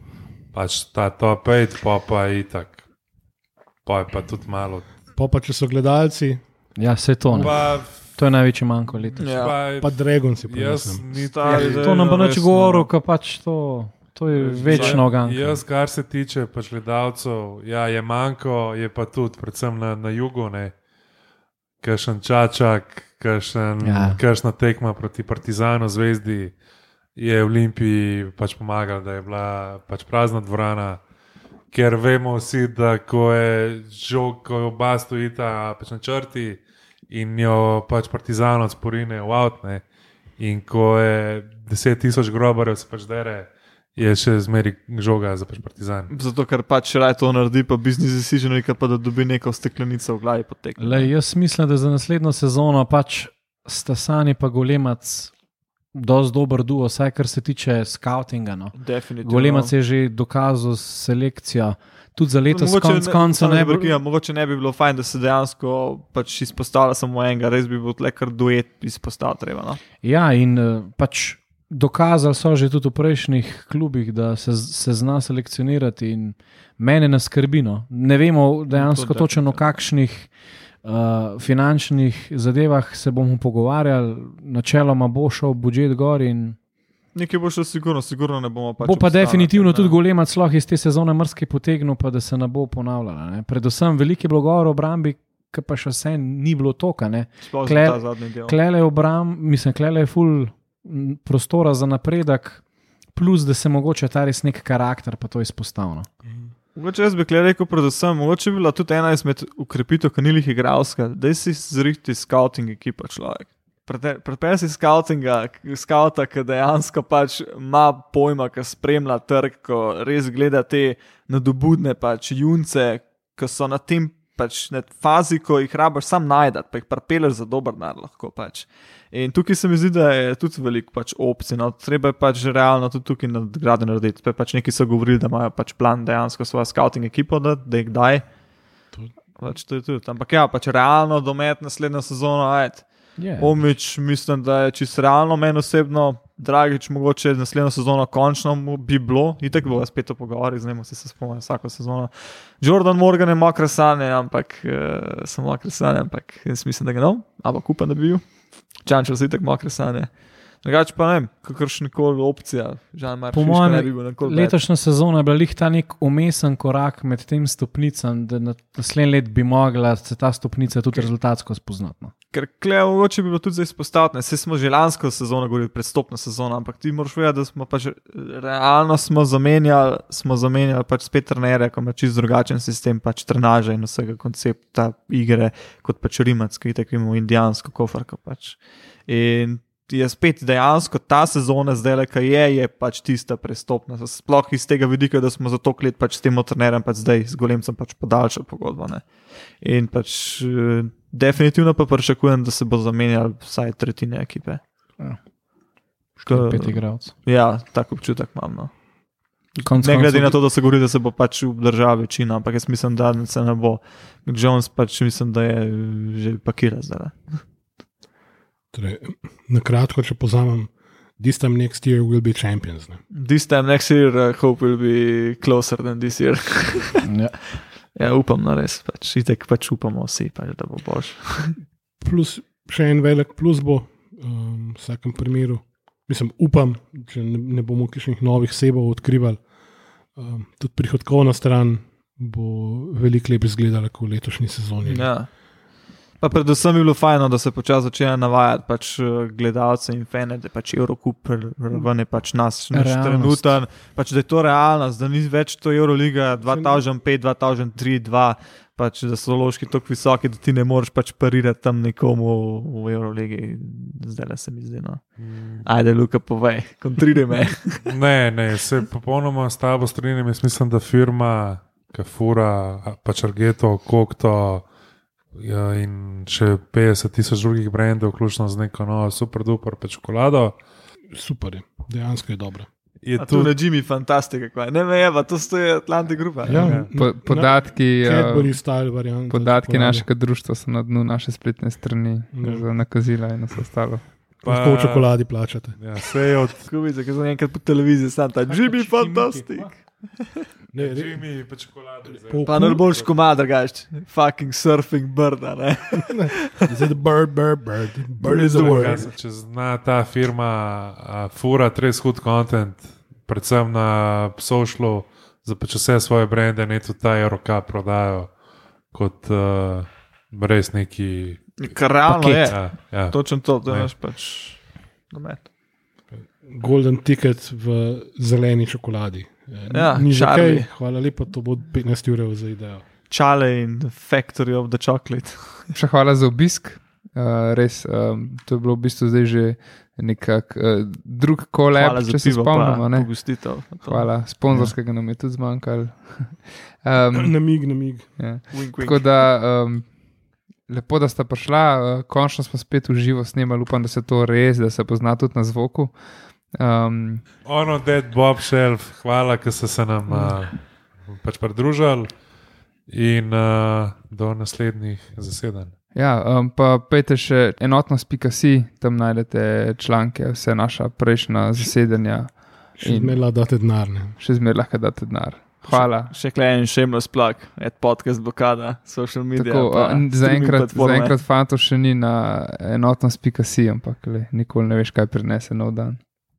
pač ta top 5, pa pa je itak. Pa je pa tudi malo. Pa, pa če so gledalci, Ja, vse to. Ne. Pa, To je največji manjko leta. ja. pa, pa Dragon si niti Stari, To nam bo no, noč govoril, ker pač to, to je večno ganko. Jaz, kar se tiče pač gledalcev, ja, je manjko, je pa tudi, predvsem na, na jugu, ne. Kakšen čačak, kakšen, Ja. ja. kakšna tekma proti Partizanu, zvezdi, je v Olimpiji pač pomagal, da je bila pač prazna dvorana. Ker vemo vsi, da ko je žog, ko je oba stojita pač na črti in jo pač Partizan odsporine v avtne, in ko je 10 tisoč grobarjev se pač dere, je še zmeri žoga za pač Partizan. Zato, ker pač raje to naredi, pa business decision, pa da dobi neko steklenico v glavi potek. Le, jaz mislim, da za naslednjo sezono pač sta Sani pa Golemac dosti dober duo, vsaj kar se tiče skautinga. No. Definitivno. Golemac je že dokazal s selekcijo, tudi za letos Mogoče konc ne- konca samo ne da bo. prekinem, Mogoče ne bi bilo fajn, da se dejansko pač izpostavlja samo enega, res bi bil tle kar duet izpostaviti. Treba, no? Ja, in eh, pač dokazali so že tudi v prejšnjih klubih, da se, se zna selekcionirati in mene ne skrbi. No. Ne vemo dejansko To točno o kakšnih uh, finančnih zadevah se bomo pogovarjali, načeloma bo šel budžet gor in Nekaj bo šlo sigurno, sigurno ne bomo pač. bo pa definitivno ne. tudi golemac lahko iz te sezone mrske potegnil, pa da se ne bo ponavljala. Ne. Predvsem velike blogovore obrambi, ki pa še vse ni bilo toka. Ne. Sploh za Kle- ta zadnji del. Klele je obram, mislim, klele je full prostora za napredek, plus da se mogoče ta res nek karakter pa to izpostavlja. Mogoče jaz bi rekel, predvsem, mogoče bi bila tudi ena izmed ukrepitev kanilih igralska, da si zrihti scouting ekipa človek. Prepel si scoutinga, skauta, ki dejansko pač ima pojma, ki spremlja trg, ko res gleda te nadobudne pač junce, ki so na tem pač na fazi, ko jih rabaš sam najdati, pa jih prepeleš za dober dar lahko pač. In tukaj se mi zdi, da je tudi veliko pač opcij. No. Treba je pač realno tudi tukaj nadgradnjo narediti. Pa pač neki so govorili, da imajo pač plan dejansko svojo scouting ekipo, da, da jih daj. Pač to je tudi. Ampak ja, pač realno domet naslednjo sezono, ajde. Yeah. Omič, mislim, da je čisto realno, meni osebno, Dragič, mogoče naslednjo sezono končno bi bilo, in tako bo spet to pogovori, z njim si se spomnim vsako sezono. Jordan Morgan je mokre sanje, ampak uh, sem mokre sanje, ampak jaz mislim, da ga ne, ampak upam, da bi bil. Čančal si tako mokre sanje. Drugače pa ne kakršna koli opcija, žal mar Po mojem, ne bi bil nikoli bad. Letošnja sezona je bila lih ta nek umesen korak med tem stopnicam, da na naslednji let bi mogla se ta stopnica tudi rezultatsko spoznati. No. Ker klej, mogoče bi bilo tudi za izpostavljanje. Vse smo že lansko sezono govorili, predstopna sezona, ampak ti moraš vedeti, da smo pač realno smo zamenjali, smo zamenjali pač spet trenere, ko ima čist drugačen sistem pač trenaže in vsega koncepta igre, kot pač Rimac, ki tako imamo indijansko kofarko pač. In je spet dejansko ta sezona, zdaj le, ki je, je pač tista prestopna. Sploh iz tega vidika, da smo za to let pač s tem trenerjem, pač zdaj z golemcem pač podaljšali pogodbo. Ne. In pač eh, definitivno pa pričakujem, da se bo zamenjal vsaj tretjina ekipe. Ko- pet igralcev. Ja, tako občutek imam. No. Konec Ne glede koncev- na to, da se govori, da se bo pač obdržal večina, ampak jaz mislim, da se ne bo. Jones pač mislim, da je že pakiral zdaj. Torej, na kratko, če povzamem, this time next year will be champions. Ne? This time next year, uh, hope will be closer than this year. Ja. ja, upam, no res, pač itek pač upamo vsi, pač, da bo boš. Plus še en velik plus bo um, v vsakem primeru. Mislim, upam, če ne, ne bomo kakšnih novih sebov odkrivali. Um, tudi prihodkovna stran bo veliko lepo izgledala kot v letošnji sezoni. ne. Ja. Pa predvsem je bilo fajno, da se počasi začne navajati pač, eh, gledalce in fane, da je pač Eurocup raven je pač nas naš trenuten, pač, da je to realnost, da ni več to Euroliga 2005, 2003, 2, pač, da so loški tako visoki, da ti ne moreš pač parirati tam nekomu v Euroligi. Zdaj le se mi zdi. No. Ajde, Luka, povej, kontriraj me. Ne, ne, se popolnoma s tabo strinjam. Jaz mislim, da firma, Kafura, pač Argeto, Kokto ja, in še 50 tisoč drugih brendov, vključno z neko novo super duper pa čokolado. Super je, dejansko je dobro. Je tu na Jimmy, fantastika, kaj. ne me je, pa to stoji Atlantic Grupa. Ja, Ja. Po, podatki, Cadbury uh, style variant. podatki našega društva so na dnu naše spletne strani Ja. za nakazila in vse ostalo. Lahko v čokoladi plačate. Ja, vse je od Skupice, ki so enkrat po televiziji, sam ta Jimmy, fantastik. Ne, re, Jimmy, pa čokolado. pol Pa najboljši komad, drugač. Fucking surfing bird, a ne. Is it the bird, bird, bird? Bird is the word. Če zna ta firma a, fura res hud content, predvsem na socialu, za pač vse svoje brende, ne tudi ta Euroka prodajo kot uh, res neki. Kar realno Paket. je. Ja, ja. Točno to, da Ne. imaš pač domet. Golden ticket v zeleni čokoladi. Eh, Ja, ni že Charlie. kaj, hvala lepa, to bo 15 ur za idejo. Čale in Factory of the Chocolate. Še hvala za obisk. Uh, res, um, to je bilo v bistvu zdaj že nekak uh, drug kolab, če se spomnimo. ne. pogostitev. To. Hvala, sponzorskega nam je tudi zmanjkalo. um, Namig, namig. ja. Wink, wink. Tako da um, lepo, da sta prišla, uh, končno smo spet v živo snemali, upam, da se to res, da se pozna tudi na zvoku. Um, Ono, Dead Bob Shelf, hvala, ker ste se nam uh, pač pridružili in uh, do naslednjih zasedanj. ja, um, pa pejte še enotnost.si, tam najdete članke, vse naša prejšnja zasedanja Še zmeraj date denar. še zmeraj lahko date denar. Hvala. Še klejen shameless plug, ad podcast blokada, social media. Tako, zaenkrat, zaenkrat fantov še ni na enotnost.si, ampak le, nikoli ne veš, kaj prinese nov dan.